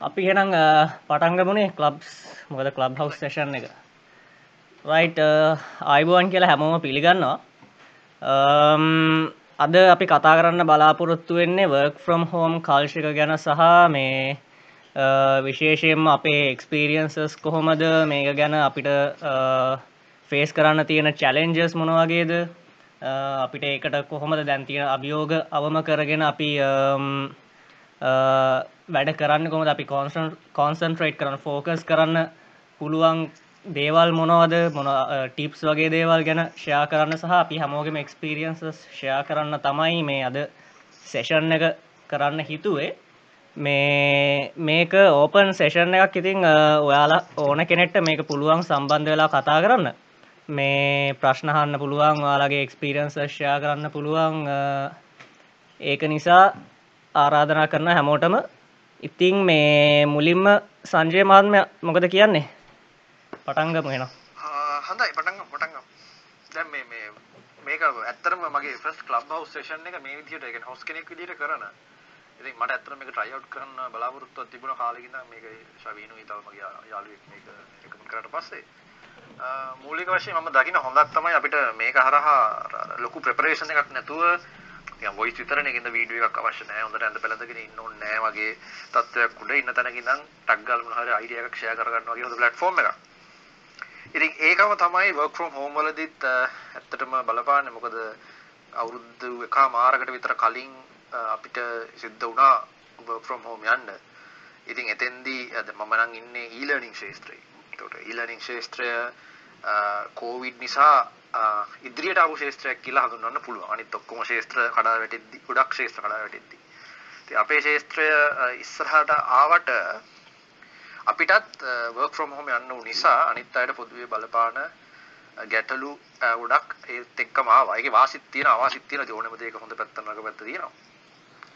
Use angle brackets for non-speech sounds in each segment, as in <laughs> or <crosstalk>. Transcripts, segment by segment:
අපි හෙනම් පටන්ගමුණේ කලබ්ස් මොකද කලබ් හවස් සේෂන් එක රයිට් අයිබුවන් කියලා හැමෝම පිළිගන්නවා. අද අපි කතා කරන්න බලාපොරොත්තු වෙන්නේ වර්ක් ෆ්‍රම් හෝම් කල්ශික ගැන සහ මේ විශේෂයෙන්ම අපේ එක්ස්පීරියන්සස් කොහොමද මේක ගැන අපිට ෆේස් කරන්න තියෙන චැලෙන්ජස් මොනවගේද අපිට ඒකට කොහොමද දැන්තියෙන අභියෝග අවම කරගෙන අපි වැඩ කරන්න කොමද අපි කොන්සන් කොන්සන්ට්‍රේට් කරන්න ෆෝකස් කරන්න පුළුවන් දේවල් මොනවද? මොන ටිප්ස් වගේ දේවල් ගැන ෂයා කරන්න සහ අපි හැමෝගෙම එක්ස්පිරියන්සස් ෂයා කරන්න තමයි මේ අද සෙෂන් එක කරන්න හිතුවේ. මේ මේක ඕපන් සෙෂන් එකක් ඉතිං ඔයාලා ඕන කෙනෙක්ට මේක පුළුවන් සම්බන්ධ වෙලා කතා කරන්න. මේ ප්‍රශ්නහන්න පුළුවන් ඔයාලගේ එක්ස්පිරියන්ස් ෂයා කරන්න පුළුවන් ඒක නිසා ආරාධනා කරන හැමෝටම ඉතිං මේ මුලින්ම සංජය මාත්ම මොකද කියන්නේ? පටන්ගම වෙන හඳයි. පටන්ග පටන්ගම් දැන් මේ මේ මේක ඇත්තරම මගේ ෆස් ලබ් හවස් සේෂන් එක මේ විදිහට එක හවස් කෙනෙක් විදිහට කරන. ඉතින් මට ඇත්තට මේක try out කරන්න බලාපොරොත්තුවක් තිබුණා කාලෙක ඉඳන් මේක ශවීනුයි තව මගේ යාළුවෙක් මේක එකම කරාට පස්සේ. මූලික වශයෙන් මම දකින හොඳක් තමයි අපිට මේක හරහා ලොකු ප්‍රෙපරේෂන් එකක් නැතුව නිකන් වොයිස් විතරනේ ඉන්න වීඩියෝ එකක් අවශ්‍ය නැහැ. හොඳට ඇඳ බැලඳගෙන ඉන්න ඕනේ නැහැ වගේ තත්ත්වයක් උඩ ඉන්න තැනක ඉඳන් ටග් ගාලා මොන හරි අයිඩියා එකක් ෂෙයා කරගන්න වගේ හොඳ ප්ලැට්ෆෝම් එකක්. ඉතින් ඒකම තමයි work from home වලදීත් ඇත්තටම බලපාන්නේ. මොකද අවුරුදු එකමාරකට විතර කලින් අපිට සිද්ධ වුණා work from home යන්න. ඉතින් එතෙන්දී මම නම් ඉන්නේ e-learning ශාස්ත්‍රයේ. ඒකට e-learning ශාස්ත්‍රය කෝවිඩ් නිසා ඉදිරියට ආපු ශේෂ්ත්‍රයක් කියලා හඳුන්වන්න පුළුවන්. අනිත් ඔක්කොම ශේෂ්ත්‍ර කඩා වැටෙද්දි ගොඩක් ශේෂ්ත්‍ර කඩා වැටෙද්දි. ඉතින් අපේ ශේෂ්ත්‍රය ඉස්සරහට ආවට අපිටත් work from home යන්න උන නිසා අනිත් අයට පොදුවේ බලපාන ගැටලු ගොඩක් ඒත් එක්කම ආවා. ඒකේ වාසිත් තියෙනවා අවාසිත් තියෙනවා. ඒ ඕනෙම දෙයක හොඳ පැත්ත නරක පැත්ත තියෙනවා.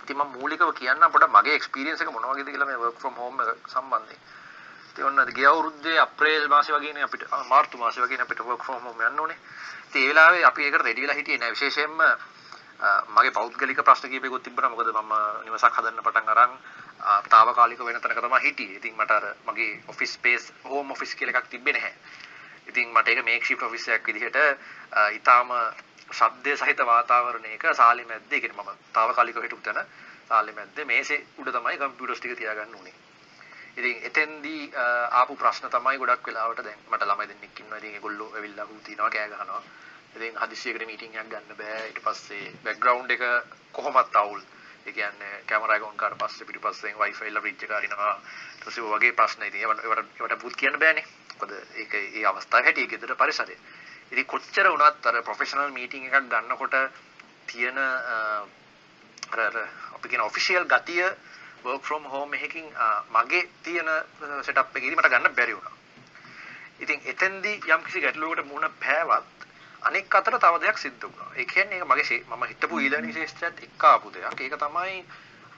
ඉතින් මම මූලිකව කියන්නම් පොඩ්ඩක් මගේ එක්ස්පීරියන්ස් එක මොන වගේද කියලා මේ work from home එක සම්බන්ධයෙන්. ඉතින් ඔන්න ගිය අවුරුද්දේ අප්‍රේල් මාසේ වගේනේ අපිට මාර්තු මාසේ වගේනේ අපිට work from home යන්න ඕනේ. ඉතින් ඒ වෙලාවේ අපි ඒකට රෙඩි වෙලා හිටියේ නෑ විශේෂයෙන්ම මගේ පෞද්ගලික ප්‍රශ්න කීපයකුත් තිබුණා මොකද මම නිවසක් හදන්න පටන් අරන් తాවකාලික වෙන තැනක තමයි හිටියේ. ඉතින් මට අර මගේ ඔෆිස් ස්පේස් හෝම් ඔෆිස් කියලා එකක් තිබ්බේ නැහැ. ඉතින් මට ඒක මේක් ෂිෆ්ට් ඔෆිස් එකක් විදිහට ඊටාම ශබ්දයේ සහිත වාතාවරණයක සාලි මැද්දේ කියන්නේ මම తాවකාලිකව හිටපු තැන සාලි මැද්දේ මේසේ උඩ තමයි කම්පියුටර්ස් ටික තියාගන්න උනේ. ඉතින් එතෙන්දී ආපු ප්‍රශ්න තමයි ගොඩක් වෙලාවට දැන් මට ළමයි දෙන්නෙක් ඉන්නවා. ඉතින් ඒගොල්ලෝ ඇවිල්ලා හු තිනවා කෑ ගහනවා. ඉතින් හදිස්සියකට මීටින් එකක් ගන්න බෑ. ඊට පස්සේ බෑග්ග්‍රවුන්ඩ් එක කොහොමත් අවුල්. ඒ කියන්නේ කැමරා එක ඔන් කරලා පස්සේ පිටිපස්සෙන් Wi-Fi ලා බ්‍රිජ් එක අරිනවා. ඊට පස්සේ වගේ ප්‍රශ්න ඉතින් ඒවට ඒවට පුත් කියන්න බෑනේ. මොකද ඒක ඒ අවස්ථාවේ හැටි ගෙදර පරිසරය. ඉතින් කොච්චර වුණත් අර ප්‍රොෆෙෂනල් මීටින් එකක් ගන්නකොට තියෙන අර අපි කියන ඔෆිෂියල් ගතිය work from home එකකින් මගේ තියෙන setup එකේදී මට ගන්න බැරි වුණා. ඉතින් එතෙන්දී යම්කිසි ගැටලුවකට මුහුණ පෑවත් අනෙක් අතට තව දෙයක් සිද්ධ වුණා. ඒ කියන්නේ ඒක මගේ මම හිතපු ඊළඟ ශේෂ්ත්‍රයත් එක්ක ආපු දෙයක්. ඒක තමයි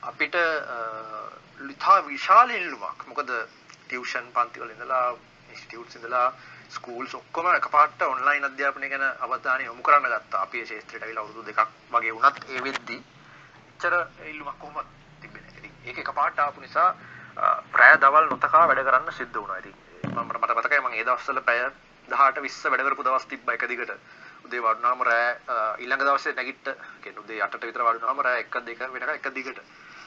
අපිට ලිතා විශාල ඉල්ලුමක්. මොකද ටියුෂන් පන්ති වල ඉඳලා ඉන්ස්ටිටියුට්ස් ඉඳලා ස්කූල්ස් ඔක්කොම එකපාරට ඔන්ලයින් අධ්‍යාපනය ගැන අවධානය යොමු කරන්න ගත්තා. අපි මේ ශේෂ්ත්‍රයට ඇවිල්ලා අවුරුදු දෙකක් වගේ වුණත් ඒ වෙද්දී එච්චර ඉල්ලුමක් කොහොමද ඒක එකපාරට ආපු නිසා රෑ දවල් නොතකා වැඩ කරන්න සිද්ධ වුණා. ඉතින් මම මට මතකයි මම ඒ දවස්වල පැය 18 20 වැඩ කරපු දවස් තිබ්බා එක දිගට. උදේ වඩුනාම රෑ ඊළඟ දවසේ නැගිට කියන්නේ උදේ 8ට විතර වඩුනාම රෑ 1 2 වෙනකන් එක දිගට.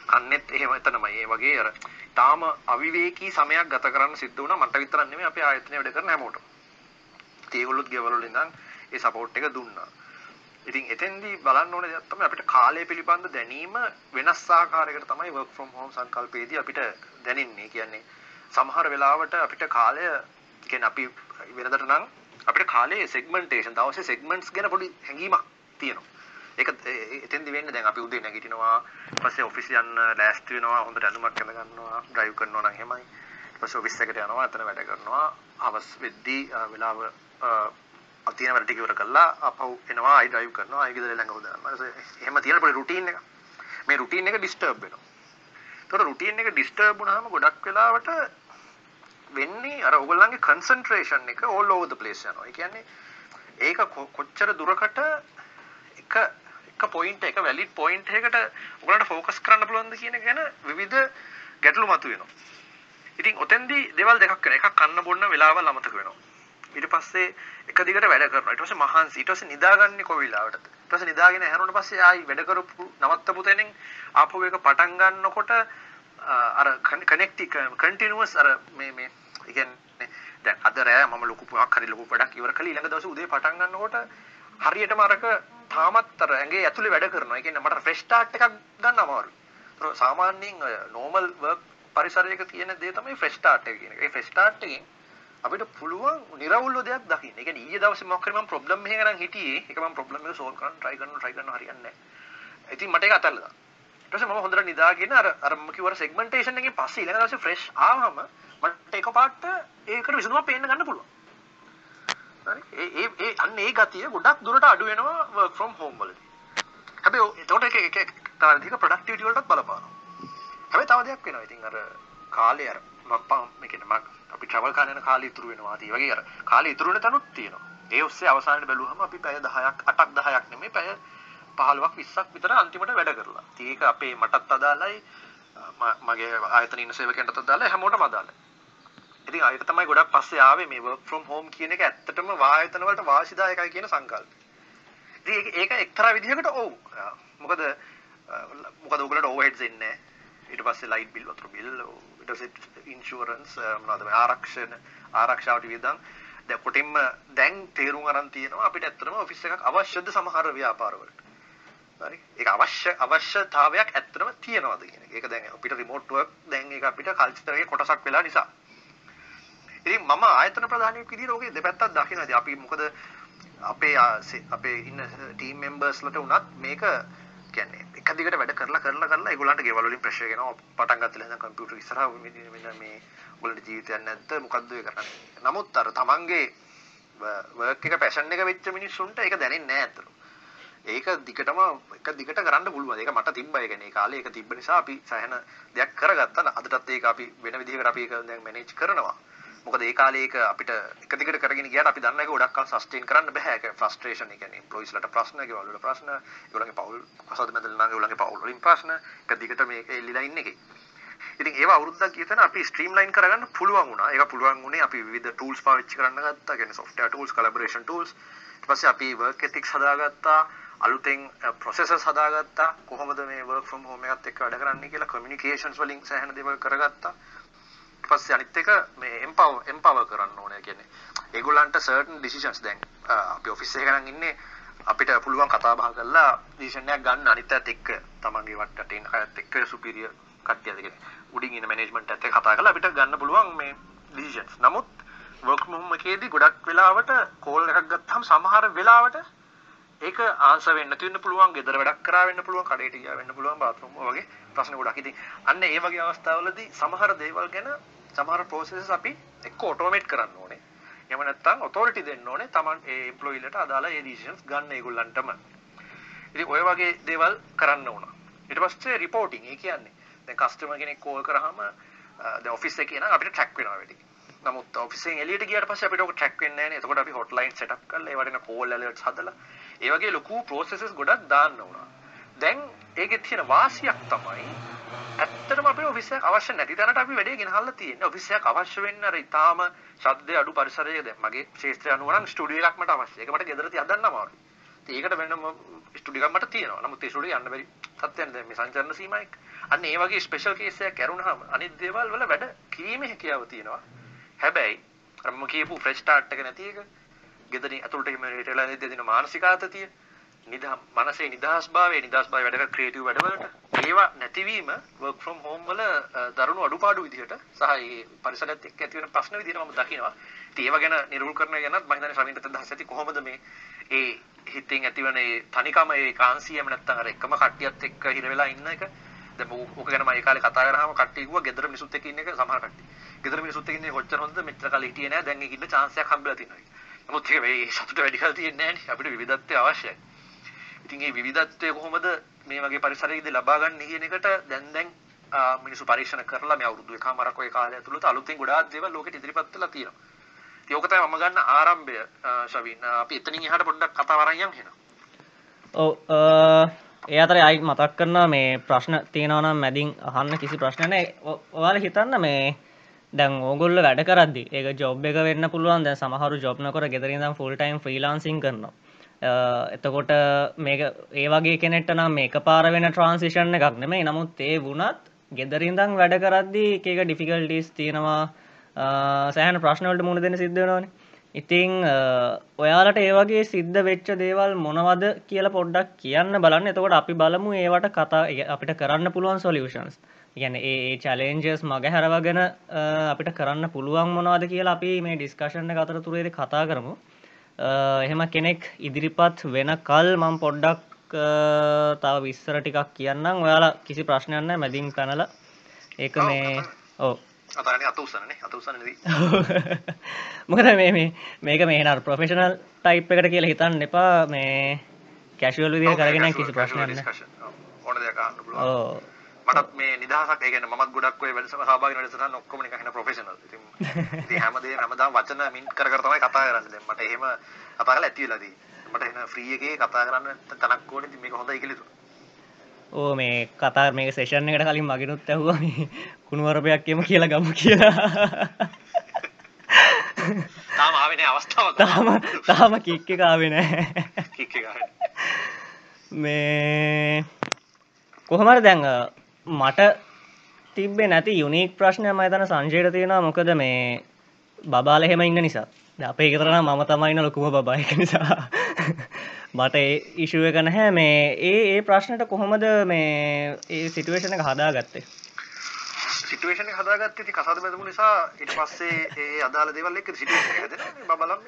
කන්නේත් එහෙම එතනමයි. ඒ වගේ අර තාම අවිවේකී සමයක් ගත කරන්න සිද්ධ වුණා. මට විතරක් නෙමෙයි අපේ ආයතනයේ වැඩ කරන හැමෝටම. ඉතින් ඒගොල්ලොත් ගෙවල් වල ඉඳන් ඒ සපෝට් එක දුන්නා. ඉතින් එතෙන්දී බලන්න ඕනේ දෙයක් තමයි අපිට කාලය පිළිබඳ දැනීම වෙනස් ආකාරයකට තමයි work from home සංකල්පයේදී අපිට දැනෙන්නේ. කියන්නේ සමහර වෙලාවට අපිට කාලය කියන්නේ අපි වෙනදට නම් අපිට කාලේ සෙග්මන්ටේෂන් දවසේ සෙග්මන්ට්ස් ගැන පොඩි හැඟීමක් තියෙනවා. ඒක එතෙන්දි වෙන්නේ දැන් අපි උදේ නැගිටිනවා, ඊපස්සේ ඔෆිස් යන්න ලෑස්ති වෙනවා, හොඳට ඇඳුමක් අඳ ගන්නවා, ඩ්‍රයිව් කරනවා නම් එහෙමයි. ඊපස්සේ ඔෆිස් එකට යනවා, එතන වැඩ කරනවා. හවස් වෙද්දී වෙලාව තියෙන වැඩ ටික ඉවර කරලා අපහු එනවා ආයි ඩ්‍රයිව් කරනවා. ආයි ගෙදර ළඟ හොදනවා. එහෙම තියෙන පොඩි රුටීන් එක මේ රුටීන් එක ඩිස්ටර්බ් වෙනවා. ඒතකොට රුටීන් එක ඩිස්ටර්බ් වුණාම ගොඩක් වෙලාවට වෙන්නේ අර ඕගොල්ලන්ගේ කන්සන්ට්‍රේෂන් එක all over the place යනවා. ඒ කියන්නේ ඒක කොච්චර දුරකට එක එක පොයින්ට් එක වැලිඩ් පොයින්ට් එකකට ඔයගලන්ට ફોකස් කරන්න පුළුවන්ද කියන එක ගැන විවිධ ගැටලු මතුවෙනවා. ඉතින් ඔතෙන්දී දේවල් දෙකක් කරන එකක් කන්න බොන්න වෙලාවල් අමතක වෙනවා. ඊට පස්සේ එක දිගට වැඩ කරනවා ඊට පස්සේ මහන්සි ඊට පස්සේ නිදාගන්නේ කොයි වෙලාවටද ඊට පස්සේ නිදාගෙන හැරුණාට පස්සේ ආයි වැඩ කරපු නවත්තපු තැනින් ආපහු එක පටන් ගන්නකොට අර කනෙක්ටි කන්ටිනියස් අර මේ මේ ඒ කියන්නේ දැන් අද රෑ මම ලොකු මොකක් හරි ලොකු වැඩක් ඉවර කළා ඊළඟ දවසේ උදේ පටන් ගන්නකොට හරියටම අරක තාමත් අර ඇඟේ ඇතුලේ වැඩ කරනවා. ඒ කියන්නේ මට ෆ්‍රෙෂ් ස්ටාර්ට් එකක් ගන්න අමාරුයි. ඒතර සාමාන්‍යයෙන් නෝමල් වර්ක් පරිසරයක තියෙන දේ තමයි ෆ්‍රෙෂ් ස්ටාර්ට් එක කියන එක. ඒ ෆ්‍රෙෂ් ස්ටාර්ට් එකෙන් අපිට පුළුවන් නිර්වුල්ව දෙයක් දකින්න. ඒ කියන්නේ ඊයේ දවසේ මොකක් හරි මම ප්‍රොබ්ලම් එකක නම් හිටියේ. ඒක මම ප්‍රොබ්ලම් එක සෝල්ව් කරන්න try කරනවා try කරනවා හරියන්නේ නැහැ. ඉතින් මට ඒක අතල්ලා දාන්න. ඊට පස්සේ මම හොඳට නිදාගෙන අර අර මම කිව්ව සෙග්මන්ටේෂන් එකෙන් පස්සේ ඊළඟ දවසේ ෆ්‍රෙෂ් ආවම මට එකපාරට ඒකට විසඳුමක් පේන්න ගන්න පුළුවන්. හරි? ඒ ඒ ඒ අන්න ඒ ගතිය ගොඩක් දුරට අඩු වෙනවා work from home වලදී. හැබැයි එතකොට ඒක ඒක තව ටික ප්‍රොඩක්ටිවිටි වලටත් බලපානවා. හැබැයි තව දෙයක් වෙනවා. ඉතින් අර කාලේ අර මම මේ කියන්නේ මම අපි ට්‍රැවල් කරන යන කාලේ ඉතුරු වෙනවා. ඒ වගේ අර කාලේ ඉතුරු වෙන තැනුත් තියෙනවා. ඒ ඔස්සේ අවසානයේ බැලුවම අපි පැය 10ක් 8ක් 10ක් නෙමෙයි පැය 15ක් 20ක් විතර අන්තිමට වැඩ කරලා. ඉතින් ඒක අපේ මටත් අදාළයි මගේ ආයතන ඉන්න සේවකයන්ටත් අදාළයි හැමෝටම අදාළයි. ඉතින් ආයෙත් තමයි ගොඩක් පස්සේ ආවේ මේ work from home කියන එක ඇත්තටම වායතන වලට වාසිදායකයි කියන සංකල්පය. ඉතින් ඒක ඒක එක්තරා විදිහකට ඔව්. මොකද මොකද ඔයගලට ඕවර්හෙඩ්ස් එන්නේ ඊට පස්සේ ලයිට් බිල් වතුර බිල් ඊට පස්සේ ඉන්ෂුරන්ස් මොනවද මේ ආරක්ෂණ ආරක්ෂාවට වියදම් දැන් කොටින්ම දැන් තේරුම් අරන් තියෙනවා අපිට ඇත්තටම ඔෆිස් එකක් අවශ්‍යද සමහර ව්‍යාපාරවලට. හරි ඒක අවශ්‍ය අවශ්‍යතාවයක් ඇත්තටම තියෙනවද කියන එක. ඒක දැන් අපිට රිමෝට් වර්ක් දැන් ඒක අපිට කල්චර් එකේ කොටසක් වෙලා නිසා. ඉතින් මම ආයතන ප්‍රධානියෙක් විදිහට ඔකේ දෙපැත්තක් දකිනවා. අපි මොකද අපේ අපේ ඉන්න ටීම් මෙම්බර්ස්ලට උනත් මේක කියන්නේ එක දිගට වැඩ කරලා කරලා කරලා ඒගොල්ලන්ට ගෙවල් වලින් ප්‍රෙෂර් ගෙනවා පටන් ගත්තලා ඉඳන් කම්පියුටර් ඉස්සරහා මෙන්න මේ ඔයගොල්ලන්ට ජීවිතයක් නැද්ද? මොකද්ද ඒ කරන්නේ? නමුත් අර තමන්ගේ වර්ක් එක පැෂන් එක වෙච්ච මිනිස්සුන්ට ඒක දැනෙන්නේ නැහැ අතට ඒක දිගටම එක දිගට කරන්න පුළුවන්. ඒක මට තිබ්බා. ඒ කියන්නේ ඒ කාලේ ඒක තිබ්බ නිසා අපි සෑහෙන දෙයක් කරගත්තා. අදටත් ඒක අපි වෙන විදිහකට අපි ඒක දැන් මැනේජ් කරනවා. මොකද ඒ කාලේ ඒක අපිට එක දිගට කරගෙන ගියාට අපි දන්න එක ගොඩක් කල් සස්ටේන් කරන්න බෑ. ඒක ෆ්‍රස්ට්‍රේෂන් ඒ කියන්නේ එම්ප්ලොයිස්ලට ප්‍රශ්න ගෙවල් වල ප්‍රශ්න ඒගොල්ලන්ගේ පවුල් කසාද මැදලා නම් ඒගොල්ලන්ගේ පවුල් වලින් ප්‍රශ්න එක දිගට මේක එල්ලිලා ඉන්න එකේ. ඉතින් ඒව අවුරුද්දක් ගියතන අපි ස්ට්‍රීම්ලයින් කරගන්න පුළුවන් වුණා. ඒක පුළුවන් වුණේ අපි විවිධ ටූල්ස් පාවිච්චි කරන්න ගත්තා. කියන්නේ සොෆ්ට්වෙයාර් ටූල්ස් කොලැබොරේෂන් ටූල්ස් ඊට පස්සේ අපි වර්ක් එතික්ස් හදාගත්තා. අලුතෙන් ප්‍රොසෙසර්ස් හදාගත්තා. කොහොමද මේ වර්ක් ෆ්‍රොම් හෝම් එකත් එක්ක වැඩ කරන්නේ කියලා කමියුනිකේෂන්ස් වලින් සෑහෙන දේවල් කරගත්තා. පස්සේ අනිත් එක මේ එම්පවර් එම්පවර් කරන්න ඕනේ කියන්නේ. ඒගොල්ලන්ට සර්ටන් ඩිසිෂන්ස් දැන් අපි ඔෆිස් එකක නම් ඉන්නේ අපිට පුළුවන් කතා බහ කරලා ඩිසිෂන් එකක් ගන්න. අනිත් අයත් එක්ක තමන්ගේ වටට ඉන්න අයත් එක්ක සුපීරියර් කට්ටියද කියන්නේ උඩින් ඉන්න මැනේජ්මන්ට් එකත් එක්ක කතා කරලා අපිට ගන්න පුළුවන් මේ ඩිසිෂන්ස් නමුත් වර්ක් ෆ්‍රොම් හෝම් එකේදී ගොඩක් වෙලාවට කෝල් එකක් ගත්තාම සමහර වෙලාවට ඒක ආන්සර් වෙන්න තියෙන්න පුළුවන්, ගෙදර වැඩක් කරා වෙන්න පුළුවන්, කඩේට ගියා වෙන්න පුළුවන්, බාත්රූම් වගේ ප්‍රශ්න ගොඩක්. ඉතින් අන්න ඒ වගේ අවස්ථාවලදී සමහර දේවල් ගැන සමහර processes අපි එක්ක automate කරන්න ඕනේ. එහෙම නැත්නම් authority දෙන්න ඕනේ Taman ඒ employee-ලට අදාළ ඒ decisions ගන්න ඒගොල්ලන්ටම. ඉතින් ඔය වගේ දේවල් කරන්න ඕන. ඊට පස්සේ reporting ඒ කියන්නේ දැන් customer කෙනෙක් call කරාම දැන් office එකේ නම් අපිට track වෙනවා වැඩි. නමුත් office එකෙන් එළියට ගියාට පස්සේ අපිට ඔක track වෙන්නේ නැහැ නේ. එතකොට අපි hotline setup කරලා ඒවට එන call alerts හදලා ඒ වගේ ලොකු processes ගොඩක් දාන්න උනා. දැන් ඒකේ තියෙන වාසියක් තමයි ඇත්තටම අපේ ඔෆිස් එකක් අවශ්‍ය නැති තැනට අපි වැඩේ ගෙනහල්ලා තියෙන්නේ. ඔෆිස් එකක් අවශ්‍ය වෙන්නේ අර ඊටාම ශබ්ද අඩු පරිසරයක දැන් මගේ ක්ෂේත්‍රය අනුව නම් ස්ටුඩියෝ එකක් මට අවශ්‍යයි. ඒක මට ගෙදර තියන්න අමාරුයි. ඒකට වෙනම ස්ටුඩියෝ එකක් මට තියෙනවා. නමුත් ඒ ස්ටුඩියෝ යන්න බැරි තත්ත්වයන් දැන් මේ සංචරණ සීමා එක්ක. අන්න ඒ වගේ ස්පෙෂල් කේස් එකක් ඇරුණාම අනිත් දේවල් වල වැඩ කිරීමේ හැකියාව තියෙනවා. හැබැයි අර මම කියපු ෆ්‍රෙෂ් ස්ටාර්ට් එක නැති එක ගෙදරින් ඇතුළට එහෙම හිටලා දෙදින මානසික ආතතිය නිදහ මනසේ නිදහස්භාවය නිදහස්භාවය වැඩ කර ක්‍රියේටිව් වැඩවලට ඒවා නැතිවීම work from home වල දරුණු අඩුපාඩු විදිහට සහ ඒ පරිසරයත් එක්ක ඇති වෙන ප්‍රශ්න විදිහට මම දකිනවා. ඉතින් ඒව ගැන නිරූල් කරන ගැනත් මම හිතන්නේ ශ්‍රවින්ට අදහස් ඇති කොහොමද මේ ඒ හිතින් ඇතිවන ඒ තනිකම ඒ කාන්සියම නැත්තම් අර එකම කට්ටියත් එක්ක හිර වෙලා ඉන්න එක දැන් ඕක ගැන මම ඒ කාලේ කතා කරාම කට්ටිය කිව්වා ගෙදර මිනිස්සුත් එක්ක ඉන්න එක සමහර කට්ටිය. ගෙදර මිනිස්සුත් එක්ක ඉන්නේ කොච්චර හොඳද මෙච්චර කාලේ හිටියේ නෑ දැන් ඒක ඉන්න chance එකක් හම්බෙලා තියෙනවා. නමුත් ඒක මේ සතුට වැඩි කරලා තියෙන්නේ නෑනේ අපිට විවිධත්වය අවශ්‍යයි. ඉතින් මේ විවිධත්වය කොහොමද මේ වගේ පරිසරයකදී ලබා ගන්න කියන එකට දැන් දැන් මිනිස්සු පරීක්ෂණ කරලා මේ අවුරුදු එකමාරක් ඔය කාලය ඇතුළත අලුතෙන් ගොඩාක් දේවල් ලෝකෙට ඉදිරිපත් වෙලා තියෙනවා. ඉතින් ඕක තමයි මම ගන්න ආරම්භය ශවින්. අපි එතනින් එහාට පොඩ්ඩක් කතා වරන් යමු එහෙනම්. ඔව් ඒ අතර අයි මතක් කරනවා මේ ප්‍රශ්න තියෙනවා නම් මැදින් අහන්න කිසි ප්‍රශ්න නැහැ. ඔයාලා හිතන්න මේ දැන් ඕගොල්ල වැඩ කරදදි ඒ ජොබ් එක වෙන්න පුළුවන් දැ සමහරු ජොබ්න කර ගෙදරිදම් ෆුල් ටයිම් ්‍රීලාන්සිං කරනවා එතකොට මේක ඒවගේ කෙනෙට නම් මේක පාර වෙන ට්‍රන්සිෂන් එකක් නෙමේ නමුත් ඒ වුණත් ගෙදරින්දං වැඩ කරද්දී ඒක ඩිෆිකල්ටිස් තියෙනවා. සෑහන ප්‍රශ්නවලට මුණ දෙන සිද්ධනවානේ ඉතිං ඔයාලට ඒවගේ සිද්ධ වෙච්ච දේවල් මොනවද කියල පොඩ්ඩක් කියන්න බලන්න. එතකොට අපි බලමු ඒවට කතා අපිට කරන්න පුළුවන් සොලියෂන්ස් ගැන ඒ චලෙන්ජස් මග හැරවගෙන අපිට කරන්න පුළුවන් මොනවද කියලා අපි මේ ඩිස්කශන්න අතර තුරේද කතා කරමු. එහෙම කෙනෙක් ඉදිරිපත් වෙන කල් මං පොඩ්ඩක් තව විස්සර ටිකක් කියන්නම්. ඔයාලා කිසි ප්‍රශ්නයන්න මැදින් පැනල. ඒක මේ ඕ <laughs> මොකද මේ මේක මේනර් ප්‍රොෆෙෂනල් ටයිප් එකට කියලා හිතන්න එපා. මේ කැශුවල් විදිහ කරගෙන කිසි අහන්න පුළුවන් මටත් මේ නිදහසක් ඒ කියන්නේ මමත් ගොඩක් ඔය වැඩසටහන සහභාගී වෙන වැඩසටහන ඔක්කොම නිකන් හින ප්‍රොෆෙෂනල් ඉතින් <laughs> ඉතින් හැමදේම හැමදාම වචන මින් කර කර තමයි කතා කරන්නේ. දැන් මට එහෙම කතා කරලා ඇති වෙලා තියෙන්නේ. මට එන ෆ්‍රී එකේ කතා කරන්න තනක් ඕනේ. ඉතින් මේක හොඳයි කියලා ඕ මේ කතා මේ සේෂන් එකට කලින් මගෙනුත් ඇහුව මේ කුණුවරපයක් කියම කියලා ගමු කියලා. තාම ආවෙන අවස්ථාව තාම තාම කික්ක කාවෙන මේ කොහමර දැඟ මට තිබ්බේ නැති යුනික් ප්‍රශ්නය ම තන සංශයට තියෙනවා. මොකද මේ බබාල එහෙම ඉන්න නිසා. අපේ ගෙතරන මම තමයින ලොකුම බබායක නිසා. මට ඉශුව එක නැහැ. මේ ඒ ඒ ප්‍රශ්නට කොහොමද මේ ඒ සිටුවේෂන එක හදා ගත්තේ සිටුවේෂන හදාගත්ත ති කසාද බැදමු නිසා ඉට පස්සේ ඒ අදාල දෙවල් එක සිටුවේෂන හැද බලම්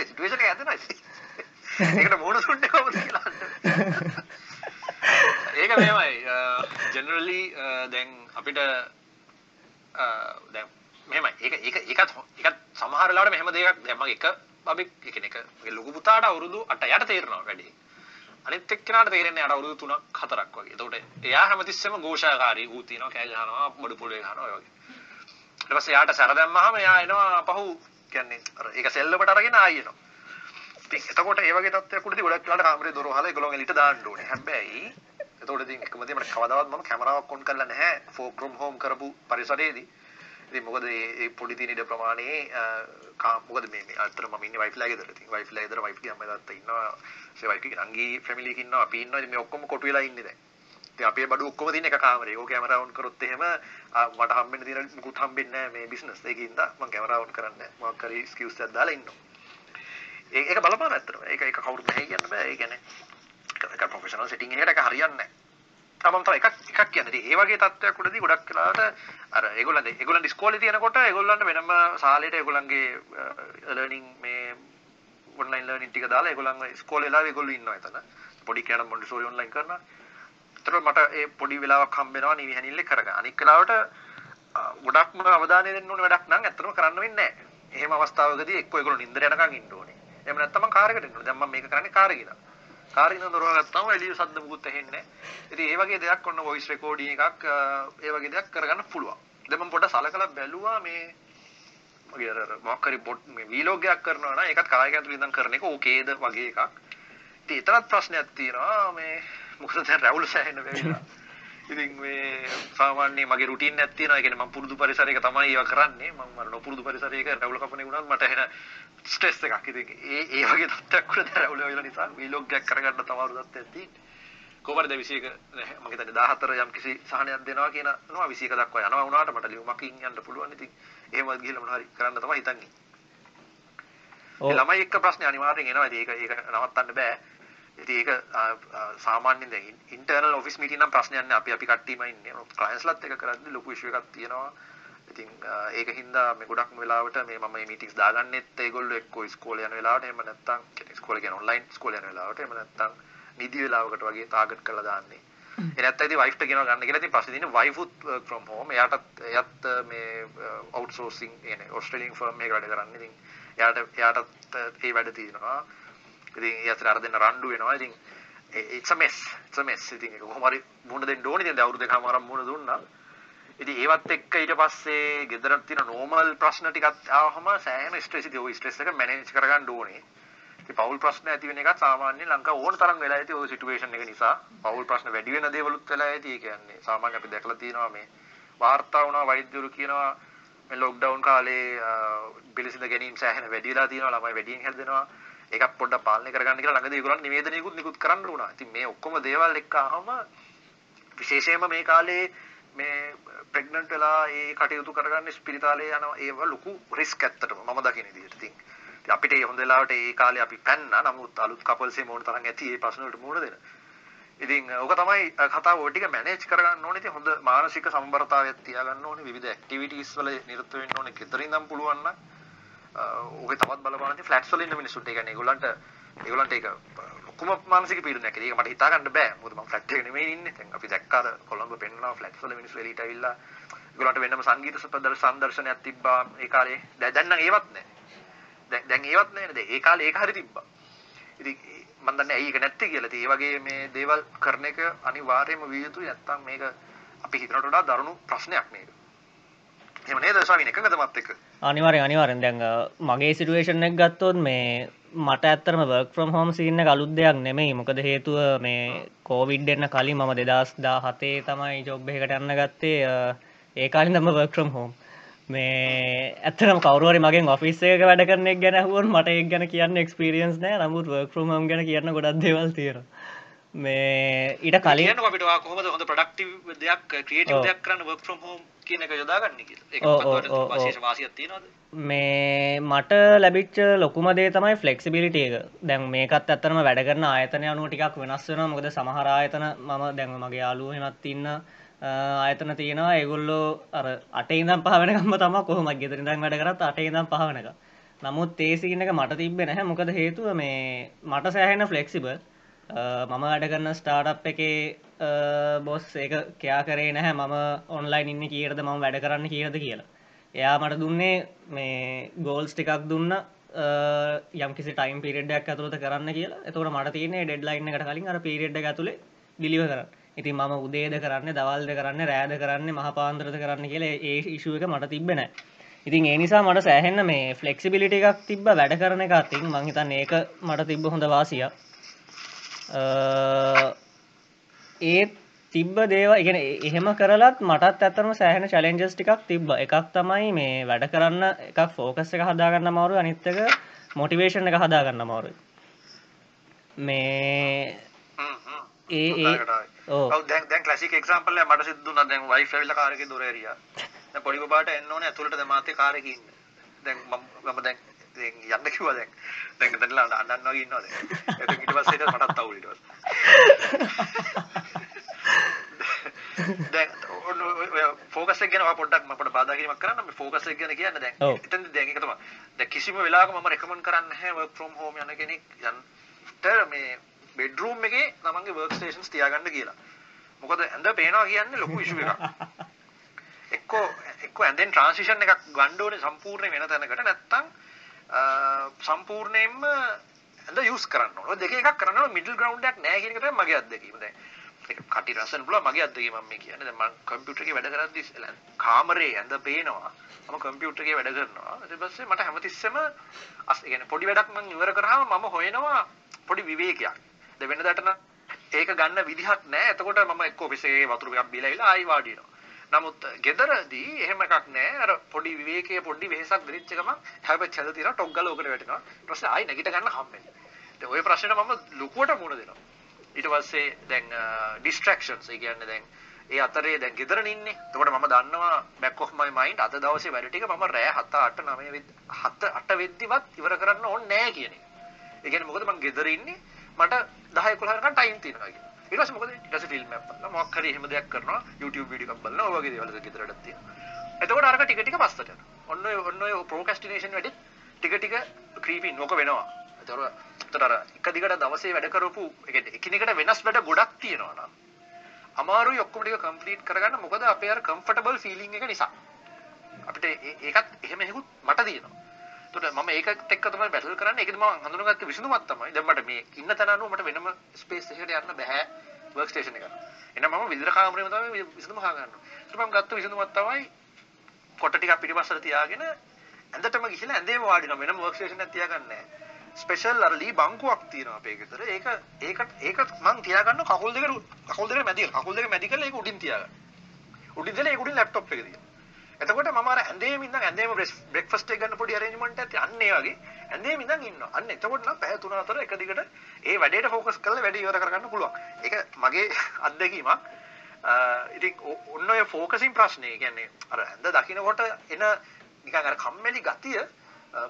සිටුවේෂන ඇදන ඒකට මෝන සුන්ට කොමද කියලා <laughs> ඒක මේමයි ජෙනරලි දැන් අපිට දැන් මෙම ඒ ඒ එකත් එකත් සමහරලාට මෙහම දෙයක් දැම එක බබෙක් එකන එක ලොකු පුතාට අවුරුදු අට යට තේරනවා වැඩි. අනිත් එක්කනට තේරෙන්නේ අට අවුරුදු තුනක් හතරක් වගේ. තොට එයා හැමතිස්සම ගෝෂාකාරී ඌතිනවා කෑගහනවා බඩු පොලේ හනවා වගේ. ඊට පස්සේ යාට සැර දැම්මහම එයා එනවා පහු කියන්නේ ඒක සෙල්ලමට අරගෙන ආයෙනවා ඉතින් එතකොට ඒ වගේ තත්ත්වයක් උඩදී ගොඩක් වෙලාට කාමරේ දොර වහලා ඒගොල්ලෝ එලිට දාන්න ඕනේ හැබැයි එතකොට ඉතින් එකම දේ මට කවදාවත් මම කැමරාවක් ඔන් කරලා නැහැ ෆෝක් රූම් හෝම් කරපු පරිසරයේදී ඉතින් මොකද මේ පොඩි තියෙන ඉඩ ප්‍රමාණයේ මොකද මේ මේ අතර මම ඉන්නේ වයිෆ්ලා ගෙදර. ඉතින් වයිෆ්ලා ගෙදර වයිෆ්ගේ අම්මා තාත්තා ඉන්නවා. ඒ වයිෆ්ගේ නංගි ෆැමිලි එක ඉන්නවා. අපි ඉන්නවා. ඉතින් මේ ඔක්කොම කොටු වෙලා ඉන්නේ දැන්. ඉතින් අපේ බඩු ඔක්කොම තියෙන එක කාමරේ. ඕක කැමරා ඔන් කරොත් එහෙම මට හම්බෙන්න තියෙන මුකුත් හම්බෙන්නේ නැහැ මේ බිස්නස් එකකින්ද මම කැමරා ඔන් කරන්නේ නැහැ. මොකක් හරි ස්කිල්ස් එකක් දාලා ඉන්නවා. ඒක බලපාන ඇත්තටම. ඒක ඒක කවුරුත් නැහැ කියන්න බෑ. ඒ කියන්නේ ඒක ප්‍රොෆෙෂනල් සෙටින් එකකට ඒක හරියන්නේ නැහැ. තමන් තව එකක් එකක් කියන්නේ. ඒ වගේ තත්ත්වයක් උඩදී ගොඩක් වෙලාවට අර ඒගොල්ලන් ඒගොල්ලන් ඉස්කෝලේ තියෙනකොට ඒගොල්ලන්ට වෙනම සාලේට ඒගොල්ලන්ගේ ලර්නින් මේ ඔන්ලයින් ලර්නින් ටික දාලා ඒගොල්ලන් ඉස්කෝලේ වෙලාවෙ ඒගොල්ලෝ ඉන්නවා එතන. පොඩි කෑන මොන්ටිසෝරි ඔන්ලයින් කරනවා. ඒතර මට ඒ පොඩි වෙලාවක් හම්බ වෙනවා නිවි හැනිල්ල කරගන්න. අනික් වෙලාවට ගොඩක්ම අවධානය දෙන්න ඕන වැඩක් නම් ඇත්තටම කරන්න වෙන්නේ නැහැ. එහෙම අවස්ථාවකදී එක්ක ඒගොල්ලෝ නින්දර යනකම් ඉන්න ඕනේ. එහෙම නැත්නම් මම කාර් එකට එන්න ඕනේ. දැන් මම මේක කරන්නේ කාර් එකේ. කාරින දොරව ගත්තාම එළිය සද්ද මුකුත් ඇහෙන්නේ නැහැ. ඉතින් ඒ වගේ දෙයක් ඔන්න වොයිස් රෙකෝඩින් එකක් ඒ වගේ දෙයක් කරගන්න පුළුවන්. දැන් මම පොඩ්ඩක් සලකලා බැලුවා මේ මගේ අර මොකක් හරි පොඩ් මේ වීලොග් එකක් කරනවා නම් ඒකත් කායක ඇතුළේ ඉඳන් කරන එක ඕකේද වගේ එකක්. ඉතින් ඒතරත් ප්‍රශ්නයක් තියෙනවා මේ මොකද දැන් රැවුල් සෑහෙන වෙවිලා. ඉතින් මේ සාමාන්‍ය මගේ රුටීන් එකක් තියෙනවා. ඒ කියන්නේ මම පුරුදු පරිසරයක තමයි ඒවා කරන්නේ. මම අර නොපුරුදු පරිසරයක රැවුල් කපන්නේ වුණාත් මට එන ස්ට්‍රෙස් එකක්. ඉතින් ඒ ඒ වගේ තත්ත්වයක් උඩ රැවුල් වෙලා නිසා වීලොග් එකක් කරගන්න තමාරු තත්ත්වයක් තියෙන්නේ. කොහමද 21 මම හිතන්නේ 14 යම් කිසි සහනයක් දෙනවා කියන නෝ 21 දක්වා යනවා වුණාට මට ලියුමකින් යන්න පුළුවන්. ඉතින් එහෙමවත් ගිහලා මොනවා හරි කරන්න තමයි හිතන්නේ. ළමයි එක්ක ප්‍රශ්නේ අනිවාර්යෙන් එනවා. ඉතින් ඒක ඒක නවත්තන්න බෑ. ඒක සාමාන්‍යයෙන් දැන් ඉන්ටර්නල් ඔෆිස් මීටින් නම් ප්‍රශ්නයක් නෑ. අපි අපි කට්ටියම ඉන්නේ. ක්ලයන්ට්ස්ලත් එක කරද්දි ලොකු ඉෂුව එකක් තියෙනවා. ඉතින් ඒක හින්දා මේ ගොඩක්ම වෙලාවට මේ මම මේ මීටින්ග්ස් දාගන්නෙත් ඒගොල්ලෝ එක්ක ඉස්කෝලේ යන වෙලාවට. එහෙම නැත්නම් ඉස්කෝලේ කියන ඔන්ලයින් ඉස්කෝලේ යන වෙලාවට. එහෙම නැත්නම් නිදි වෙලාවකට වගේ ටාගට් කරලා දාන්නේ. නැත්නම් ඉතින් වයිෆ්ට කියනවා ගන්න කියලා. ඉතින් පස්සේ දින වයිෆ් උත් work from home. එයාටත් එයත් මේ අවුට්සෝර්සින් කියන්නේ ඕස්ට්‍රේලියානු ෆර්ම් එකක වැඩ කරන්නේ. ඉතින් එයාට එයාටත් ඒ වැඩ තියෙනවා ඉතින් ඒ අතර අර දෙන්න රණ්ඩු වෙනවා. ඉතින් it's a mess. it's a mess. ඉතින් ඒක කොහොම හරි මුණ දෙන්න ඕනේ. ඉතින් අවුරුදු දෙකමාරක් මුණ දුන්නා. ඉතින් ඒවත් එක්ක ඊට පස්සේ ගෙදරට තියෙන normal ප්‍රශ්න ටිකක් ආවම සෑහෙන ස්ට්‍රෙස් ඉතින් ওই ස්ට්‍රෙස් එක මැනේජ් කරගන්න ඕනේ. ඉතින් පෞල් ප්‍රශ්න ඇති වෙන එකත් සාමාන්‍යයෙන් ලංකාව ඕන තරම් වෙලා ඇති ওই සිටුේෂන් එක නිසා පෞල් ප්‍රශ්න වැඩි වෙන දේවලුත් වෙලා ඇති ඒ කියන්නේ සාමාන්‍ය අපි දැකලා තියෙනවා මේ වාර්තා වුණා වෛද්‍යවරු කියනවා මේ ලොක්ඩවුන් කාලේ පිළිසිඳ ගැනීම සෑහෙන වැඩි වෙලා තියෙනවා ළමයි වැඩියෙන් හැදෙනවා ඒකත් පොඩ්ඩක් පාලනය කරගන්න කියලා ළඟදී ඒගොල්ලන් නිවේදනයකුත් නිකුත් කරන්න වුණා. ඉතින් මේ ඔක්කොම දේවල් එක්ක ආවම විශේෂයෙන්ම මේ කාලේ මේ ප්‍රෙග්නන්ට් වෙලා ඒ කටයුතු කරගන්න ස්පිරිතාලේ යනවා ඒව ලොකු රිස්ක් ඇත්තටම මම දකින විදිහට. ඉතින් අපිට ඒ හොඳ වෙලාවට ඒ කාලේ අපි පැන්නා. නමුත් අලුත් කපල්ස් ඒ මොන තරම් ඇති ඒ ප්‍රශ්න වලට මුහුණ දෙන්න. ඉතින් ඕක තමයි කතාව ඔය ටික මැනේජ් කරගන්න ඕනේ. ඉතින් හොඳ මානසික සමබරතාවයක් තියාගන්න ඕනේ. විවිධ ඇක්ටිවිටීස් වල නිරත වෙන්න ඕනේ. ගෙදරින් නම් පුළුවන් නම් ඕකේ තවත් බලපාන ඉතින් ෆ්ලැට්ස් වල ඉන්න මිනිස්සුන්ට ඒ කියන්නේ ඒගොල්ලන්ට ඒගොල්ලන්ට ඒක ලොකුම මානසික පීඩනයක්. ඒක මට හිතා ගන්න බෑ. මොකද මම ෆ්ලැට් එකේ නෙමෙයි ඉන්නේ. දැන් අපි දැක්කා අර කොළඹ පෙන්නවා ෆ්ලැට්ස් වල මිනිස්සු එළියට ඇවිල්ලා ඒගොල්ලන්ට වෙනම සංගීත සම්දර්ශනයක් තිබ්බා ඒ කාලේ. දැන් නම් ඒවත් නැහැ. දැන් දැන් ඒවත් නැහැ නේද? ඒ කාලේ ඒක හරි තිබ්බා. ඉතින් මම දන්නේ ඇයි ඒක නැත්තේ කියලා. ඉතින් ඒ වගේ මේ දේවල් කරන එක අනිවාර්යයෙන්ම විය යුතුයි. නැත්තම් මේක අපි හිතනට වඩා දරුණු ප්‍රශ්නයක් මේක. එහෙම නේද ස්වාමීන් එකඟද මත් එක්ක? අනිවාර්යෙන් අනිවාර්යෙන් දැන් මගේ සිටුවේෂන් එක ගත්තොත් මේ මට ඇත්තරම වර්ක් ෆ්‍රොම් හෝම් සීන් එක අලුත් දෙයක් නෙමෙයි. මොකද හේතුව මේ කෝවිඩ් එන්න කලින් මම 2017 තමයි ජොබ් එකකට යන්න ගත්තේ. ඒ කාලේ තමයි වර්ක් ෆ්‍රොම් හෝම්. මේ ඇත්තනම් කවරුවරි මගෙන් ඔෆිස් එක වැඩ කරන එක ගැන හුවන් මට එක් ගැන කියන්න එක්ස්පිරියන්ස් නෑ නමුත් වර්ක් ෆ්‍රොම් හෝම් ගැන කියන්න ගොඩක් දේවල් තියෙනවා. මේ ඊට කලින් අපිට කොහොමද හොඳ ප්‍රොඩක්ටිව් දෙයක් ක්‍රියේටිව් දෙයක් කරන්න වර්ක් ෆ්‍රොම් හෝම් කියන එක යොදාගන්නේ කියලා. තියෙනවද? මේ මට ලැබිච්ච ලොකුම දේ තමයි ෆ්ලෙක්සිබිලිටි එක. දැන් මේකත් ඇත්තටම වැඩ කරන ආයතන අනුව ටිකක් වෙනස් වෙනවා. මොකද සමහර ආයතන මම දැන් මගේ යාළුවෝ එහෙමත් ඉන්න ආයතන තියෙනවා ඒගොල්ලෝ අර අටේ ඉඳන් පහ වෙනකම්ම තමයි කොහොමද ගෙදර ඉඳන් වැඩ කරත් අටේ ඉඳන් පහ වෙනකම්. නමුත් ඒ සීන් එක මට තිබ්බේ නැහැ. මොකද හේතුව මේ මට සෑහෙන ෆ්ලෙක්සිබල්. මම වැඩ කරන ස්ටාර්ට් එකේ බොස් ඒක කයා කරේ නැහැ. මම ඔන්ලයින් ඉන්න කියරද මම වැඩ කරන්න කියද කියලා. එයා මට දුන්නේ මේ ගෝල්ස් ටිකක් දුන්න යම්කිසි ටයිම් පිරිඩ්ඩක් ඇතුළත කරන්න කියලා. එතකට මට තියන්නේ ඩෙඩ්ලයින්න එකට කලින් අර පිරිඩ් ඇතුළේ දිලිව කරන්න. ඉතින් මම උදේද කරන්න දවල්ද කරන්න රෑද කරන්න මහ පාන්දරද කරන්න කියලා ඒ ඉශුව එක මට තිබෙන ඉතින් ඒ නිසා මට සෑහෙන්න මේ ෆලෙක්සිබිලිටි එකක් තිබ වැඩ කරන එක අතින් මංහිතන් ඒක මට තිබ්බ හොඳ වාසිය ඒත් තිබ්බ දේව ඉගෙන එහෙම කරලත් මටත් ඇතරම සෑහෙන චලෙන්ජස් ටිකක් තිබ්බ. එකක් තමයි මේ වැඩ කරන්න එකක් ෆෝකස් එක හදාගන්න මවරු අනිත්තක මොටිවේෂන් එක හදාගන්න මවරු මේ ඒ දැන් ක්ලසික එක්සම්පල් මට සිදුන දැන් වයි ෆෙල්ල කාරක දුරරිය පොඩි බාට එන්න ඕන. ඇතුළට දමාතය කාරකින්න දැන් මම දැන් යන්න කිව්වා දැන්. දැන් දැන්ලා අඬන්න වගේ ඉන්නවද එතකොට ඊට පස්සේ මටත් අවුල් ඊට පස්සේ. දැන් ෆෝකස් එක ගැන ඔයා පොඩ්ඩක් මම පොඩ්ඩක් බාධා කිරීමක් කරන්න. මේ ෆෝකස් එක ගැන කියන්න දැන් එතෙන්ද දැන් ඒක තමයි. දැන් කිසිම වෙලාවක මම රෙකමන්ඩ් කරන්නේ නැහැ වර්ක් ෆ්‍රොම් හෝම් යන කෙනෙක් යන්න මේ බෙඩ්රූම් එකේ තමන්ගේ වර්ක් ස්ටේෂන්ස් තියාගන්න කියලා. මොකද ඇඳ පේනවා කියන්නේ ලොකු ඉෂුව එකක්. එක්කෝ එක්කෝ ඇඳෙන් ට්‍රාන්සිෂන් එකක් ඕනේ සම්පූර්ණ වෙන තැනකට. නැත්තම් සම්පූර්ණයෙන්ම ඇඳ යූස් කරන්න ඕන. දෙක එකක් කරන්න ඕන මිඩල් ග්‍රවුන්ඩ් එකක් නැහැ කියන එක තමයි මගේ අත්දැකීම. දැන් ඒක කටි රසන් පුළුවන් මගේ අත්දැකීම මම මේ කියන්නේ. දැන් මම කම්පියුටර් එකේ වැඩ කරද්දී කාමරේ ඇඳ පේනවා. මම කම්පියුටර් එකේ වැඩ කරනවා. ඊට පස්සේ මට හැමතිස්සෙම අස් ඒ කියන්නේ පොඩි වැඩක් මම ඉවර කරාම මම හොයනවා පොඩි විවේකයක්. දැන් වෙනදාට නම් ඒක ගන්න විදිහක් නැහැ. එතකොට මම එක්ක ඔෆිස් එකේ වතුර ටිකක් බීලා ඉලා ආයි වාඩි වෙනවා. නමුත් ගෙදරදී එහෙම එකක් නැහැ. අර පොඩි විවේකයේ පොඩි වෙහසක් දෙරිච්ච ගමන් හැබැයි ඡද තියලා ටොක් ගාලා උකට වැටෙනවා. ඊට පස්සේ ආයි නැගිට ගන්න හම්බෙන්නේ. දැන් ওই ප්‍රශ්නෙට මම ලොකුවට මුණ දෙනවා. ඊට පස්සේ දැන් ඩිස්ට්‍රැක්ෂන්ස් ඒ කියන්නේ දැන් ඒ අතරේ දැන් ගෙදරන ඉන්නේ. එතකොට මම දන්නවා back of my mind අද දවසේ වැඩ ටික මම රෑ 7 8 9 වෙද්දි 7 8 වෙද්දිවත් ඉවර කරන්න ඕනේ නැහැ කියන එක. ඒ කියන්නේ මොකද මම ගෙදර ඉන්නේ මට 10 11 වෙනකන් ටයිම් තියෙනවා කියලා. ඊට පස්සේ මොකද? ඊට පස්සේ ෆිල්ම් එකක් බලනවා. මොකක් හරි එහෙම දෙයක් කරනවා. YouTube වීඩියෝ එකක් බලනවා. ඔය වගේ දේවල් ගෙදරටත් තියෙනවා. එතකොට අරක ටික ටික පස්සට යනවා. ඔන්න ඔය ඔන්න ඔය ප්‍රොක්‍රස්ටිනේෂන් වැඩි ටික ටික ක්‍රීපින් නොක වෙනවා. එතකොට එතකොට අර එක දිගට දවසේ වැඩ කරපු ඒ කියන්නේ එකිනෙකට වෙනස් වැඩ ගොඩක් තියෙනවා නම් අමාරුයි ඔක්කොම ටික කම්ප්ලීට් කරගන්න. මොකද අපේ අර කම්ෆර්ටබල් ෆීලිං එක නිසා. අපිට ඒකත් එහෙම හේකුත් මට තියෙනවා එතකොට මම ඒකත් එක්ක තමයි බැටල් කරන්නේ. ඒකද මම හඳුනාගත්ත විසඳුමක් තමයි. දැන් මට මේ ඉන්න තැන අනුව මට වෙනම ස්පේස් එකකට යන්න බෑ වර්ක් ස්ටේෂන් එකට. එහෙනම් මම විදිර කාමරේම තමයි විසඳුම හොයාගන්නවා. ඊට මම ගත්ත විසඳුමක් තමයි කොට ටිකක් පිටිපස්සට තියාගෙන ඇඳටම ගිහිල්ලා ඇඳේම වාඩි වෙනවා. වෙනම වර්ක් ස්ටේෂන් එකක් තියාගන්නේ නැහැ. ස්පෙෂල් අර ලී බංකුවක් තියෙනවා අපේ ගෙදර. ඒක ඒක ඒක මං තියාගන්න කකුල් දෙක කකුල් දෙක මැදි කකුල් දෙක මැදි කරලා ඒක උඩින් තියාගන්න. උඩින් දාලා ඒක උඩින් ලැප්ටොප් එක තියන්න. එතකොට මම අර ඇඳේම ඉඳන් ඇඳේම බ්‍රෙක්ෆාස්ට් එක ගන්න පොඩි අරේන්ජ්මන්ට් එකක් අන්න ඒ වගේ ඇඳේම ඉඳන් ඉන්නවා. අන්න එතකොට නම් පැය 3-4 එක දිගට ඒ වැඩේට ફોකස් කරලා වැඩේ ඉවර කරගන්න පුළුවන්. ඒක මගේ <laughs> අත්දැකීමක්. ඉතින් ඔන්න ඔය ෆෝකසින් ප්‍රශ්නේ කියන්නේ අර ඇඳ දකින්නකොට එන නිකන් අර කම්මැලි ගතිය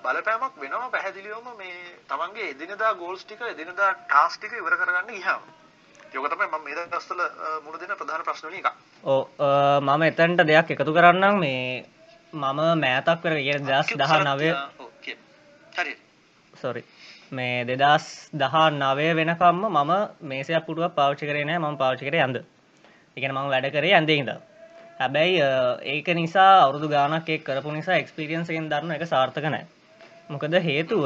බලපෑමක් වෙනවා පැහැදිලිවම මේ තමන්ගේ එදිනදා ගෝල්ස් ටික එදිනදා ටාස්ක් ටික ඉවර කරගන්න ගියාම. ඒක තමයි මම මේ දවස්වල මුණ දෙන ප්‍රධාන ප්‍රශ්න වලින් එකක්. ඕ මම එතැන්ට දෙයක් එකතු කරන්නම් මේ මම මෑතක් දහ නවය හරි. සොරි මේ දෙදස් දහා නවය වෙනකම්ම මම මේසයක් පුටුවක් පාවිච්චි කරේ නෑ මම පාවිච්චි කරේ යන්ද. එකන මං වැඩ කරේ ඇඳේ ඉඳ. හැබැයි ඒක නිසා අවුදු ගානක් එක් කරපු නිසා එක්ස්පිරියන්සගෙන් දරන්න එක සාර්ථක නෑ. මොකද හේතුව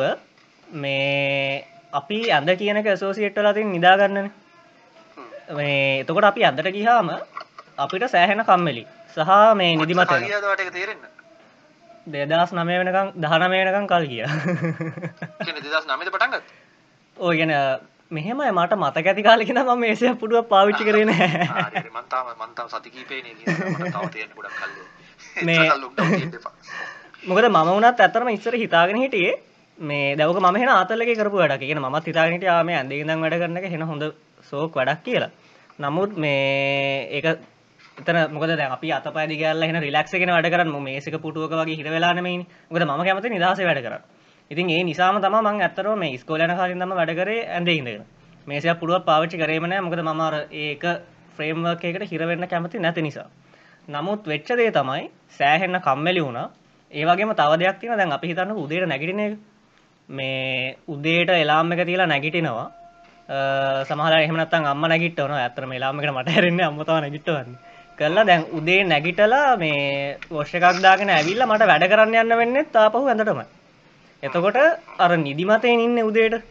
මේ අපි ඇඳ කියනක සෝසිට්ටල තින් නිදාගන්නන මේ එතකොට අපි අදට ගිහාම අපිට සෑහෙන කම්මලි. සහ මේ නිදිමත දෙදස් නමය වෙනකම් දහනමයනකම් කල් කිය ඕ ගැන මෙහෙම මට මතක ඇති කාලෙකින ම මේසය පුඩුව පාවිච්චි කරන <laughs> මොකද මම වනත් ඇතරම ඉස්සර හිතාගෙන හිටියේ මේ දවක ම හෙන අතල්ලක කරපු වැඩක්. කියෙන මත් හිතාගනට යාම ඇදේදම් වැඩ කරන හෙන හොඳ සෝක් වැඩක් කියලා. නමුත් මේ ඒක එතන මොකද දැන් අපි අතපය දිගල්ලා එහෙන රිලැක්ස් එකගෙන වැඩ කරන්න. මේසක පුටුවක වගේ හිර වෙලා නෙමෙයිනේ මොකද මම කැමති නිදහසේ වැඩ කරන්න. ඉතින් ඒ නිසාම තමයි මම ඇත්තටම මේ ඉස්කෝලේ යන කාලේ ඉඳන්ම වැඩ කරේ ඇඳේ ඉඳගෙන. මේසයක් පුටුවක් පාවිච්චි කරේම නෑ. මොකද මම අර ඒක ෆ්‍රේම් වර්ක් එකකට හිර වෙන්න කැමති නැති නිසා. නමුත් වෙච්ච දේ තමයි සෑහෙන්න කම්මැලි වුණා. ඒ වගේම තව දෙයක් තියෙනවා. දැන් අපි හිතන්නකෝ උදේට නැගිටින එක. මේ උදේට එලාම් එක තියලා නැගිටිනවා. සමහර එහෙම නැත්නම් අම්මා නැගිටවනවා. ඇත්තටම එලාම් එකට මට හැරෙන්නේ අම්මා තමයි නැගිටවන්නේ. කරලා දැන් උදේ නැගිටලා මේ වොෂ් එකක් දාගෙන ඇවිල්ලා මට වැඩ කරන්න යන්න වෙන්නේ තාපහු ඇඳටමයි එතකොට අර නිදිමතයෙන් ඉන්නේ උදේට.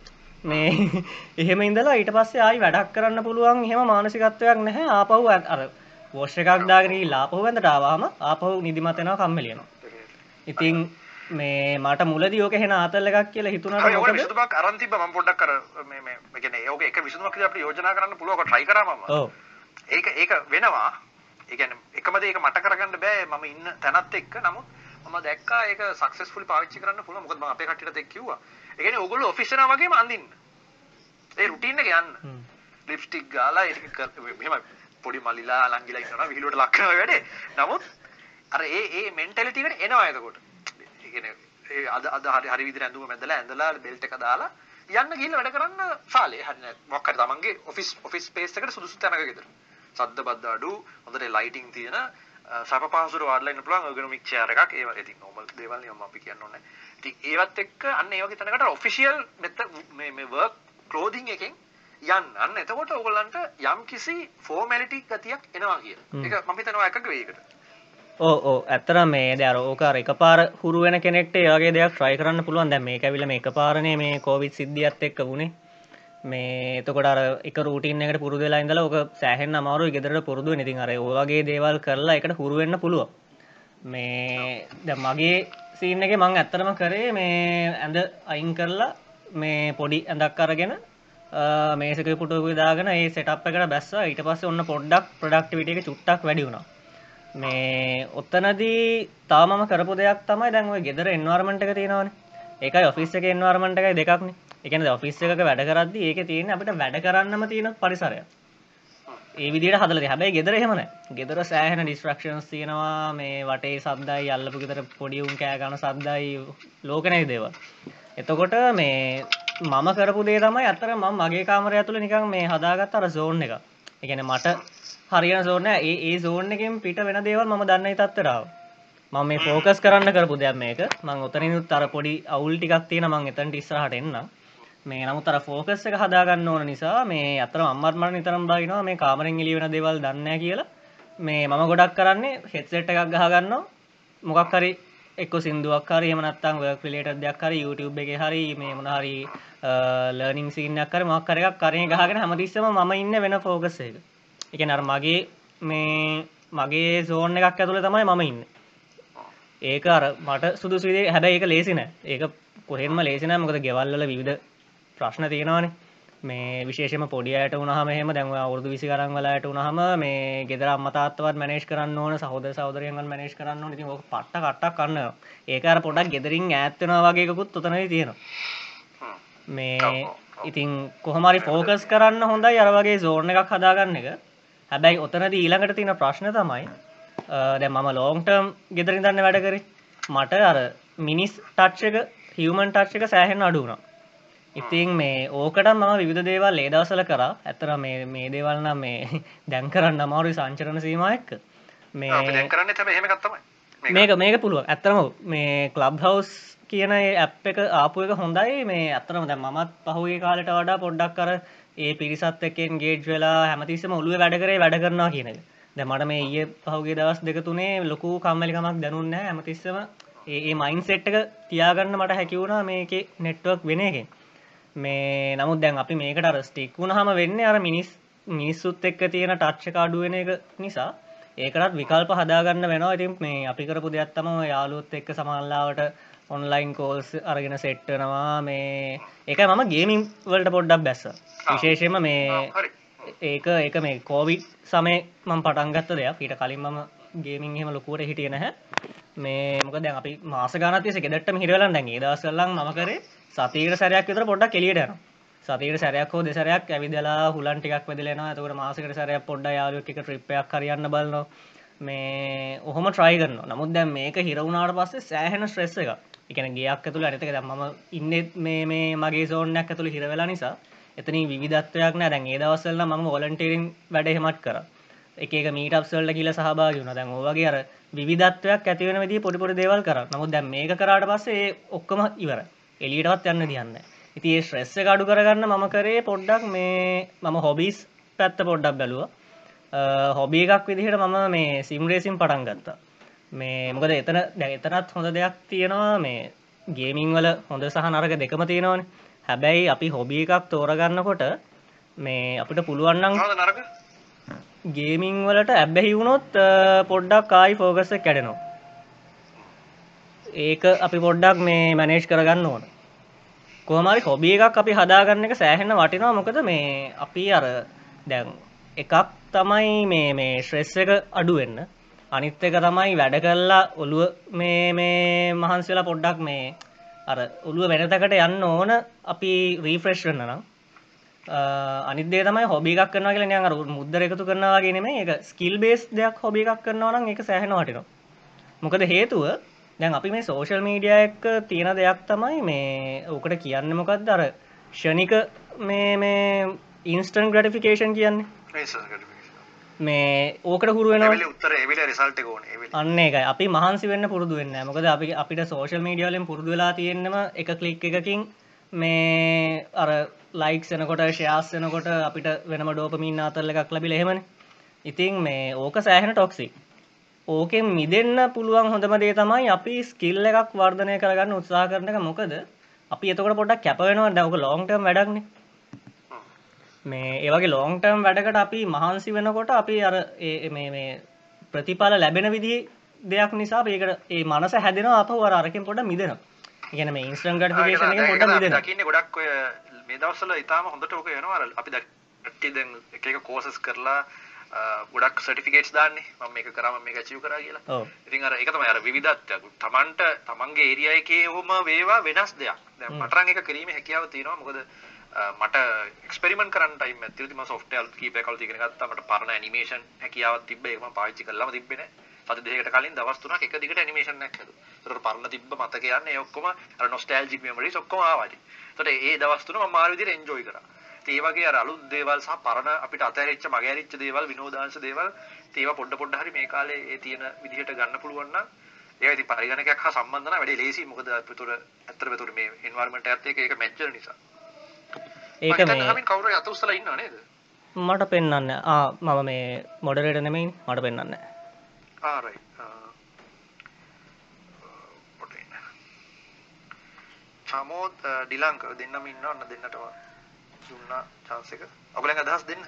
මේ <laughs> එහෙම ඉඳලා ඊට පස්සේ ආයි වැඩක් කරන්න පුළුවන්. එහෙම මානසිකත්වයක් නැහැ. ආපහු අර වොෂ් එකක් දාගෙන ගිහලා ආපහු ඇඳට ආවම ආපහු නිදිමත වෙනවා කම්මැලි වෙනවා ඉතින් මේ මට මුලදී ඕක හෙන ආතල් එකක් කියලා හිතුණාට ඔය මොකද විසඳුමක් අරන් තිබ්බ මම පොඩ්ඩක් අර මේ මේ ඒ කියන්නේ ඕක එක විදිහට අපිට යෝජනා කරන්න පුළුවන් ඔක try කරා මම. ඔව් ඒක ඒක වෙනවා. ඒ කියන්නේ එකම දේ ඒක මට කරගන්න බෑ මම ඉන්න තැනත් එක්ක. නමුත් මම දැක්කා ඒක සක්සස්ෆුලි පාවිච්චි කරන්න පුළුවන්. මොකද මම අපේ කට්ටියට ඒක කිව්වා. ඒ කියන්නේ ඕගොල්ලෝ ඔෆිස් යනවා වගේම අඳින්න. ඒ රුටීන් එක යන්න. ලිප්ස්ටික් ගාලා ඒක කර- මෙහෙම පොඩි මල්ලිලා ලංගිලා ඉන්නවා විහිළුවට ලක් කරනවා වැඩේ. නමුත් අර ඒ ඒ මෙන්ටැලිටි එකට එනවා එතකොට. ඒ අද අද හරි හරි විදිහට ඇඳුම මැදලා ඇඳලා බෙල්ට් එක දාලා යන්න ගිහිල්ලා වැඩ කරන්න සාලේ හරි මොකක් හරි තමන්ගේ ඔෆිස් ඔෆිස් ස්පේස් එකට සුදුසු තැනක ගෙදර. සද්ද බද්ද අඩු හොඳට ලයිටිං තියෙන සැප පහසුර වාඩිලා ඉන්න පුළුවන් ergonomic chair එකක් ඒ වගේ ඉතින් normal දේවල් මම අපි කියන්න ඕනේ. ඉතින් ඒවත් එක්ක අන්න ඒ වගේ තැනකට ඔෆිෂියල් මේ මේ work clothing එකෙන් යන්න. අන්න එතකොට ඕගොල්ලන්ට යම් කිසි formality ගතියක් එනවා කියන. හ්ම්. ඒක මම හිතනවා එකක වෙයි ඒකට. ඕ ඕ ඇත්තර මේ දර ඕක එක පාර හුරු වෙන කෙනෙක්ට ඒගේ දෙයක් ට්‍රයි කරන්න පුළුවන්. දැ මේ ඇවිල මේ එක පාරණය මේ කෝවිත් සිද්ධියත් එක්ක වුණේ මේ එතකොට අර එක රූටින් එකට පුරුදු වෙලා ඉඳලා ඕක සෑහෙන් අමාරු ගෙදරට පුරුදු වෙන. ඉතින් අර ඔයගේ දේවල් කරලා එකට හුරු වෙන්න පුළුවන්. මේ ද මගේ සීන් එක මං ඇත්තරම කරේ මේ ඇඳ අයින් කරලා මේ පොඩි ඇඳක් අරගෙන අ, මේසක පුටුවක දාගෙන ඒ සෙටප් එකට බැස්ස ඊට පස්සේ ඔන්න පොඩ්ඩක් ප්‍රඩක්ටිවිට එක චුට්ටක් වැඩි වුණා. මේ ඔත්තනදී තාමම කරපු දෙයක් තමයි දැන් ඔය ගෙදර එන්වර්මන්ට් එක තියෙනවනේ. ඒකයි ඔෆිස් එකේ එන්වර්මන්ට් එකයි දෙකක්නේ. ඒ කියන්නේ ඔෆිස් එකක වැඩ කරද්දි ඒකේ තියෙන්නේ අපිට වැඩ කරන්නම තියෙන පරිසරය ඒ විදිහට හදලා තියෙනවා හැබැයි ගෙදර එහෙම නැහැ. ගෙදර සෑහෙන ඩිස්ට්‍රැක්ෂන්ස් තියෙනවා. මේ වටේ සද්දයි අල්ලපු ගෙදර පොඩි උන් කෑ ගන්න සද්දයි ලෝකනේ දේවල්. එතකොට මේ මම කරපු දේ තමයි අතර මම මගේ කාමරය ඇතුළේ නිකන් මේ හදාගත්ත අර zone එක. ඒ කියන්නේ මට හරියන සෝන ඒ ඒ සෝන් එකෙන් පිට වෙන දේවල් මම දන්න තත්තරාව මම මේ ෆෝකස් කරන්න කරපු දෙයක් මේක. මං ඔතනිනුත් අර පොඩි අවුල් ටිකක් තියෙන මං එතනට ඉස්සරහට එන්නම්. මේ නමුත් අර ෆෝකස් එක හදාගන්න ඕන නිසා මේ අතර අම්මත් මට නිතරම් බයිනවා මේ කාමරෙන් එළිය වෙන දේවල් දන්නේ කියලා. මේ මම ගොඩක් කරන්නේ හෙඩ්සෙට් එකක් ගහගන්නවා. මොකක් හරි එක්ක සින්දුවක් හරි එහෙම නැත්නම් work related දෙයක් හරි YouTube එකේ හරි මේ මොන හරි learning scene එකක් හරි මොකක් හරි එකක් කරේ ගහගෙන හැමතිස්සෙම මම ඉන්නේ වෙන ෆෝකස් එකේ. කියන්නේ අර මගේ මේ මගේ zone එකක් ඇතුලේ තමයි මම ඉන්නේ. ඒක අර මට සුදුසුවිදේ හැබැයි ඒක ලේසින ඒක කොහෙන්ම ලේසින මොකද ගෙවල්ල විවිධ ප්‍රශ්න තියෙනවානේ. මේ විශේෂම පොඩියට උනහම එහෙම දැන්ව අවුරදු විසි කරන් වලට උනහම මේ ගෙදර අම්මතාත්තවත් මැනේශ් කරන්න ඕන සහෝද සෞදරයන්ගල් මැනේශ් කරන්න ඕන. ඉතින් ඕක පට්ට කට්ටක් කන්න ඒක අර පොඩක් ගෙදරින් ඈත්වෙනවා වගේකුත් උතනයි තියෙනවා. මේ ඉතින් කොහමරි ෆෝකස් කරන්න හොඳයි අර වගේ සෝර්ණ එකක් හදාගන්න එක හැබැයි ඔතනද ඊළඟට තියෙන ප්‍රශ්න තමයි දැ මම ලෝන්ටර්ම් ගෙදරින් දන්න වැඩ කරේ. මට අර මිනිස් ටච්ක හිවමන් ටච්ක සෑහෙන් අඩුුණා ඉතින් මේ ඕකට ම විධ දේවල් ලේදවසල කර. ඇතර මේ මේ දේවල් නම් මේ <laughs> දැන් කරන්න අමාරු සංචරණ සීම එක්ක. මේ කරන්න මේක. මේක පුළුව ඇත්තරම මේ කලබ් හවස් කියන ඇප් එක ආපු එක හොඳයි. මේ අතරම දැ මත් පහුගේ කාලට වඩා පොඩ්ඩක් කර ඒ පිරිසත් එකෙන් ගේජ් වෙලා හැමතිස්සම ඔලුව වැඩ කරේ වැඩ කරනවා කියන එක. දැ මට මේ ඒ පහුගේ දවස් දෙක තුනේ ලොකු කම්මලිකමක් දැනුන්න හැමතිස්සම ඒ මයින් සෙට්ක තියාගන්න මට හැකිවුණා මේක නෙට්වක් වෙන එකෙන්. මේ නමුත් දැන් අපි මේකට අර ස්ටික් වුණහම වෙන්නේ අර මිනිස් මිනිස්සුත් එක්ක තියෙන ටච්ච කාඩුවෙන එක නිසා. ඒකටත් විකල්ප හදාගන්න වෙනවා. ඉතින් මේ අපි කරපු දෙයක් තමයි යාළුවොත් එක්ක සමහරලාවට ඔන්ලයින් කෝල්ස් අරගෙන සෙට්ටනවා මේ ඒක මම ගේමින් වලට පොඩ්ඩක් බැස්ස විශේෂයෙන්ම මේ ඒක ඒක මේ කෝවිඩ් සමය මම පටන්ගත්ත දෙයක් ඊට කලින් මම ගේමින් එහෙම ලොකුවට හිටිය නැහැ මේ මොක දැන් අපි මාස ගනතිස ගෙදටම හිරවලන් දැන් ඒ දවස්වල්ලන් මම කරේ සතීර සැරයක් විතර පොඩ්ඩක් යනවා. සතීර සැරයක් හෝ දෙසරයක් ඇවිදලා හුලන් ටිකක් වැදලෙනවා. එතකොට මාසෙකට සැරයක් එක්ක ට්‍රිප් එකක් හරියන්න බලනවා. මේ ඔහොම try කරනවා. නමුත් දැන් මේක හිර වුණාට පස්සේ සෑහෙන ස්ට්‍රෙස් එකක්. ඒ කියන්නේ ගියක් ඇතුළේ අනිත් එක දැන් මම ඉන්නේ මේ මේ මගේ zone එකක් ඇතුළේ හිර වෙලා නිසා එතනින් විවිධත්වයක් නෑ. දැන් ඒ දවස්වල නම් මම වොලන්ටියරින් වැඩ එහෙමත් කරා. එක එක මීටප්ස් වලට ගිහලා සහභාගී වුණා. දැන් ඔය වගේ අර විවිධත්වයක් ඇති වෙන විදිහේ පොඩි පොඩි දේවල් කරා. නමුත් දැන් මේක කරාට පස්සේ ඒ ඔක්කොම ඉවරයි. එලියටවත් යන්න දියන්න ඉති ඒ ශ්‍රෙස්ස අඩු කරගන්න මම කරේ පොඩ්ඩක් මේ මම හොබිස් පැත්ත පොඩ්ඩක් බැලුව හොබි එකක් විදිහට මම මේ සිම්රේසිම් පටන් ගත්තා. මේ මොකද එතන දැ එතනත් හොඳ දෙයක් තියෙනවා. මේ ගේමිං වල හොඳ සහ නරක දෙකම තියෙනවන. හැබැයි අපි හොබි එකක් තෝරගන්නකොට මේ අපිට පුළුවන්නම් ගේමිං වලට ඇබැහි වුණොත් පොඩ්ඩක් කායි ෆෝගස්ස කැඩෙනවා. ඒක අපි පොඩ්ඩක් මේ මැනේජ් කරගන්න ඕන. කොහමරි හොබිය එකක් අපි හදාගන්න එක සෑහෙන්න වටිනවා. මොකද මේ අපි අර දැන් එකක් තමයි මේ මේ ශ්‍රෙස්ස එක අඩුවෙන්න අනිත් එක තමයි වැඩ කරලා ඔළුව මේ මේ මහන්සලා පොඩ්ඩක් මේ අර ඔළුව වෙනතකට යන්න ඕන අපි රීෆ්‍රෙශ් වෙන්න නම්. අනිදේ තමයි හොබි එකක් කරනවා කියලා නිකන් අර මුද්දර එකතු කරනවා වගේ නෙමෙයි. ඒක ස්කිල් බේස් දෙයක් හොබි එකක් කරනවා නම් ඒක සෑහෙන වටිනවා. මොකද හේතුව දැන් අපි මේ සෝෂල් මීඩිය එක්ක තියෙන දෙයක් තමයි මේ ඕකට කියන්න මොකක්ද අර ෂණික මේ මේ ඉන්ස්ටන් ග්‍රටිෆිකේෂන් කියන්නේ. මේ ඕකට හුරුවෙනවා උත්තර එවිල රිසල්ට ඕන අන්න එකයි අපි මහන්සි වෙන්න පුරුදු වෙන්න මොකද අපි අපිට සෝෂල් මීඩියවලෙන් පුරුදු වෙලා තියෙන්නම එක කලික් එකකින් මේ අර ලයික් සනකොට ශයාස් වෙනකොට අපිට වෙනම ඩෝපමින් අතරල එකක් ලබි එහෙමන. ඉතින් මේ ඕක සෑහෙන ටොක්සි ඕකෙන් මිදන්න පුළුවන් හොඳම දේ තමයි අපි ස්කිල් එකක් වර්ධනය කරගන්න උත්සාහ කරන එක. මොකද අපි එතකොට පොඩක් කැපවෙනවා දැවක ලෝන්ටර්ම් වැඩක්නේ මේ ඒවගේ ලෝන්ටර්ම් වැඩකට අපි මහන්සි වෙනකොට අපි අර මේ ප්‍රතිඵල ලැබෙන විදි දෙයක් නිසා ඒකට ඒ මනස හැදෙන අප වර අරකින් පොඩ මිදෙන ඉගෙන මේ ඉන්ස්ට්‍රම් ගටිකේෂන පොඩ මිදෙන දකින්න ගොඩක් මේ දවස්සල ඉතාම හොඳට ඕක යනවා අපි දැක්ටි එක කෝසස් කරලා ගොඩක් සටිෆිකේට් දාන්නේ මම මේක කරා මම මේක අචීව් කරා කියලා. ඉතින් අර ඒක තමයි අර විවිධත්වයක්. Tamanට තමන්ගේ ඒරියා එකේ වොම වේවා වෙනස් දෙයක්. මට නම් ඒක කිරීමේ හැකියාව තියෙනවා. මොකද මට එක්ස්පෙරිමන්ට් කරන්න ටයිම් එකක් තියෙනවා. මම සොෆ්ට්වෙයාර් කීපයක් කල් ඉගෙන ගත්තා. මට පරණ ඇනිමේෂන් හැකියාවක් තිබ්බේ. ඒක මම පාවිච්චි කළාම තිබ්බේ නැහැ. සති දෙකකට කලින් දවස් තුනක් එක දිගට ඇනිමේෂන් එකක් හැදුවා. ඒතකොට පරණ තිබ්බ මතක යන්නේ ඒ ඔක්කොම අර නොස්ටැල්ජික් මෙමරිස් ඔක්කොම ආවා ඉතින්. ඒතකොට ඒ දවස් තුන මම මාරු විදිහට එන්ජොයි කරා. ඒ වගේ අර අලුත් දේවල් සහ පරණ අපිට අතහැරිච්ච මගහැරිච්ච දේවල් විනෝදාංශ දේවල් ඒවා පොඩ පොඩ හරි මේ කාලේ ඒ තියෙන විදිහට ගන්න පුළුවන් නම් ඒවා ඉතින් පරිගණකයක් හා සම්බන්ධ නැහැ වැඩි ලේසි මොකද අපිට ඇත්තට මෙතන මේ එන්වයරන්මන්ට් එකත් එක්ක ඒක මැච් වෙන නිසා ඒක මේ කවුරු අත උස්සලා ඉන්නව නේද? මට පෙන්වන්න ආ මම මේ මොඩරේටර් නෙමෙයි මට පෙන්වන්න ආ. රයිට් චමෝත් ඩිලංක දෙන්නම ඉන්න ඔන්න දෙන්නටම දුන්නා chance එක. ඔයගොල්ලන්ගේ අදහස් දෙන්න.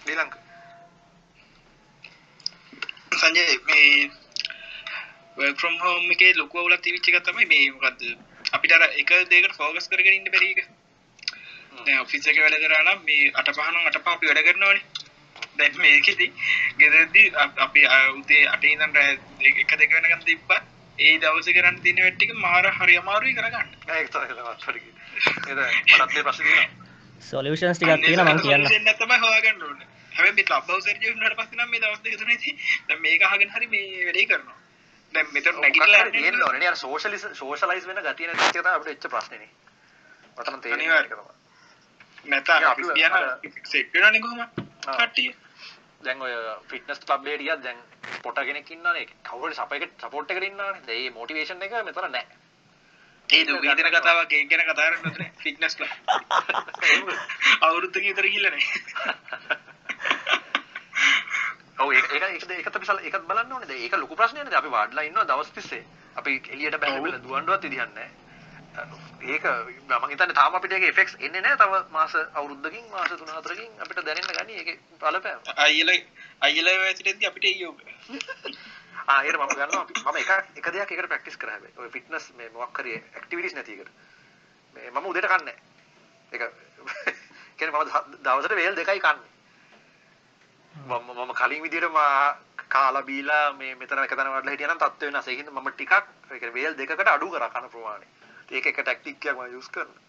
ශ්‍රී ලංක. සංජය මේ from home එකේ ලොකු අවුලක් තිබිච්ච එක තමයි මේ මොකද්ද? අපිට එක දෙයකට ෆෝකස් කරගෙන ඉන්න බැරි එක. දැන් ඔෆිස් එකේ වැඩ කරා නම් මේ අට පහ නම් අට පහ අපි වැඩ කරනවානේ. දැන් මේකෙදි ගෙදරදී අප- උදේ අටේ දෙක- එක දෙක වෙනකන් තිබ්බා. ඒ දවසේ කරන්න තියෙන වැඩ ටික මාර හරි අමාරුයි කරගන්න. තියෙනවා. සොලියෂන්ස් ටිකක් තියෙන මං කියන්න. තමයි හොයාගන්න ඕනේ. හැබැයි මේ ක්ලබ් හවුස් එකේ උනාට පස්සේ නම් මේ දවස් දෙක තුනේදී දැන් මේක අහගෙන හරි මේ වැඩේ කරනවා දැන් මෙතන නැගිටලා තියෙන්න ඕනේ නේ. අර සෝෂලිස් සෝෂලයිස් වෙන ගතිය නැති එක තමයි අපිට එච්ච ප්‍රශ්නේ නේ. මට නම් තේරෙන්නේ ඒක තමයි. නැත්නම් අපි කියන සෙට් වෙනවනේ කොහොම ආ. කට්ටිය. දැන් ඔය ෆිට්නස් ක්ලබ් එකට ගියත් දැන් පොට කෙනෙක් ඉන්නවනේ. කවුරු හරි සපයකට සපෝට් එකට ඉන්නවනේ. දැන් මේ මොටිවේෂන් එක මෙතන නැහැ. ඒ දුක හිතෙන කතාවක් ඒක ගැන කතා කරන්න ඕනේ. ෆිට්නස් ක්ලබ් <laughs> <laughs> අවුරුද්දක විතර ගිහලා <laughs> ඔව් ඒක ඒක ඒක ඒකත් අපි සල- ඒකත් බලන්න ඕනේ. දැන් ඒක ලොකු ප්‍රශ්නයක් නේද? අපි වාඩිලා ඉන්නවා දවස් තිස්සේ. අපි එළියට බැලලා දුවන්නවත් විදිහක් නැහැ. ඒක මම හිතන්නේ තාම අපිට ඒක ඉෆෙක්ට්ස් එන්නේ නැහැ. තව මාස අවුරුද්දකින් මාස 3-4කින් අපිට දැනෙන්න ගනි. ඒකේ බලපෑම. අයියලා අයියලා වැසිටෙද්දි අපිට යෝග ආ ඒක මම ගන්නවා. මම එක එක දෙයක් එකට ප්‍රැක්ටිස් කරා හැබැයි. ඔය ෆිට්නස් මේ මොකක් හරි ඇක්ටිවිටිස් නැති එකට. මේ මම උදේට කන්නේ. ඒක <laughs> කියන්නේ මම දවසට වේල් දෙකයි කන්නේ මම කලින් විදිහට කාලා බීලා මේ මෙතන එක තැන වඩලා හිටියනම් තත්ත්ව වෙනස්. ඒකින්ද මම ටිකක් ඒ කියන්නේ වේල් දෙකකට අඩු කරා කන ප්‍රමාණය. ඒක එක ටැක්ටික් එකක් මම යූස් කරනවා.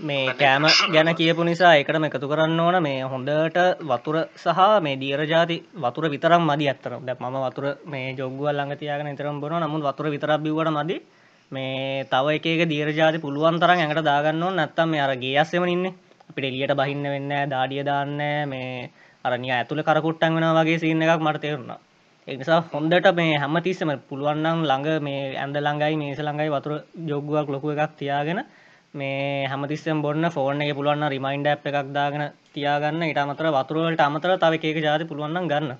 මේ කෑම ගැන කියපු නිසා එකටම එකතු කරන්න ඕන. මේ හොඳට වතුර සහ මේ දියර ජාති වතුර විතරම් මදි අත්තරම් දැ ම වතුර මේ ජොග්ගුවල් ළඟ තියාගෙන නිතරම් බොන නමුත් වතුර විතරක් බිවට මදි. මේ තව එක දියර ජාති පුළුවන් තරම් ඇඟට දාගන්න ඕන. නැත්තම් මේ අරගේ අස්සෙම ඉන්න. අපිට එලියට බහින්න වෙන්න දාඩිය දාන්න මේ අරනිය ඇතුළ කරකුට්ටන් වෙන වගේ සින්න එකක් මට තේරුණා. එනිසා හොන්දට මේ හැම තිස්සම පුළුවන්නම් ළඟ මේ ඇඳ ළඟයි මේස ළඟයි වතුර ජොග්ගුවක් ලොකු එකක් තියාගෙන මේ හැමතිස්සම් බොන්න ෆෝර්න එක පුළුවන්න රිමයින්ඩ ඇ් එකක් දාගෙන තියාගන්න. ඉට අමතර වතුරවලට අමතර තව එක ජාති පුළුවන්නම් ගන්න.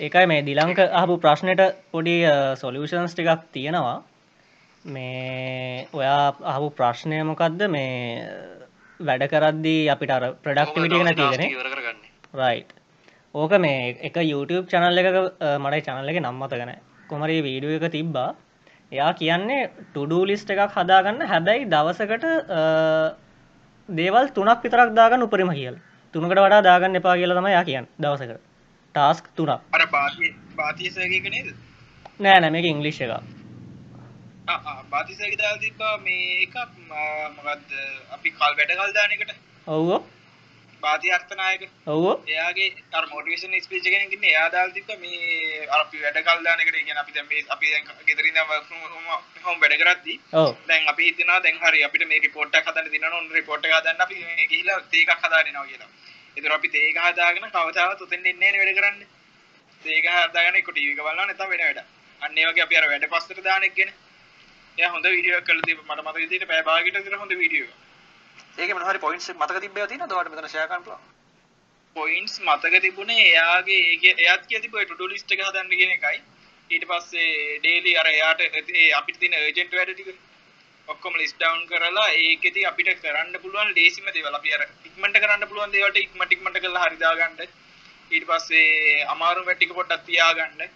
ඒකයි මේ දිලංක අහපු ප්‍රශ්නයට පොඩි සොලියෂන්ස් ටිකක් තියෙනවා. මේ ඔයා අහපු ප්‍රශ්නය මොකක්ද මේ වැඩ කරද්දී අපිට අර ප්‍රඩක්ටිවිටිය නැතිගෙන රයි් ඕක මේ එක YouTube චනල් එක මටයි චනල එක නම්මත ගැන කොමරේ වීඩියෝ එක තිබ්බා? එයා කියන්නේ ටුඩූ ලිස්ට එකක් හදාගන්න හැබැයි දවසකට දේවල් තුනක් විතරක් දාගන්න උපරිම කියල්. තුනකට වඩා දාගන්න එපා කියලා තම යා කියන්න දවසකට. ටාස්ක් තුනක්. නෑ නැ මේක ඉංගලිෂ් එක බාතිසයක දාල් තිබ්බා මේ එකක් මොකක්ද අපි කල් වැඩ කල්දානකට ඔව්ෝ බාති අර්ථනායක ඔව්ෝ එයාගේ අර මොටිවේෂන් ස්පීච් එකකින් ඉන්නේ එයා දාලා තිබ්බා මේ අර අපි වැඩ කල්දානකට කියන්නේ අපි දැන් මේ අපි දැන් ගෙදරින් දැන් work from home වැඩ කරද්දී දැන් අපි හිතනවා දැන් හරි අපිට මේ රිපෝට් එකක් හදන්න දිනන ඕන රිපෝට් එක හදන්න අපි මේ ගිහිල්ලා තේ එකක් හදාගෙන එනවා කියලා. ඒතර අපි තේ එක හදාගෙන කවදාවත් උතෙන් එන්නේ නැහැ වැඩ කරන්න. තේ එක හදාගෙන එක ටීවී එක බලනවා නැත්නම් වෙන වැඩ. අන්න ඒ වගේ අපි අර වැඩ පස්සට දාන එක ගැන. එයා හොඳ වීඩියෝ එකක් කරලා තිබ්බා මට මතක විදිහට පැය භාගයකට විතර හොඳ වීඩියෝ එකක්. ඒකේ මොන හරි පොයින්ට්ස් මතක තිබ්බේවා තියෙනවද? ඔයාලට මෙතන ෂෙයා කරන්න පුළුවන්? පොයින්ට්ස් මතක තිබුණේ එයාගේ ඒකේ එයාත් කිය තිබ්බා ටු ඩු ලිස්ට් එක හදන්න කියන එකයි. ඊට පස්සේ ඩේලි අර එයාට අපිට තියෙන අර්ජන්ට් වැඩ ටික ඔක්කොම ලිස්ට් ඩවුන් කරලා ඒකෙදි අපිට කරන්න පුළුවන් ලේසිම දේවල්. අපි අර ඉක්මනට කරන්න පුළුවන් දේවල්ට ඉක්මනට ඉක්මනට කරලා හරි දාගන්න. ඊට පස්සේ අමාරු වැඩ ටික පොඩ්ඩක් තියාගන්න.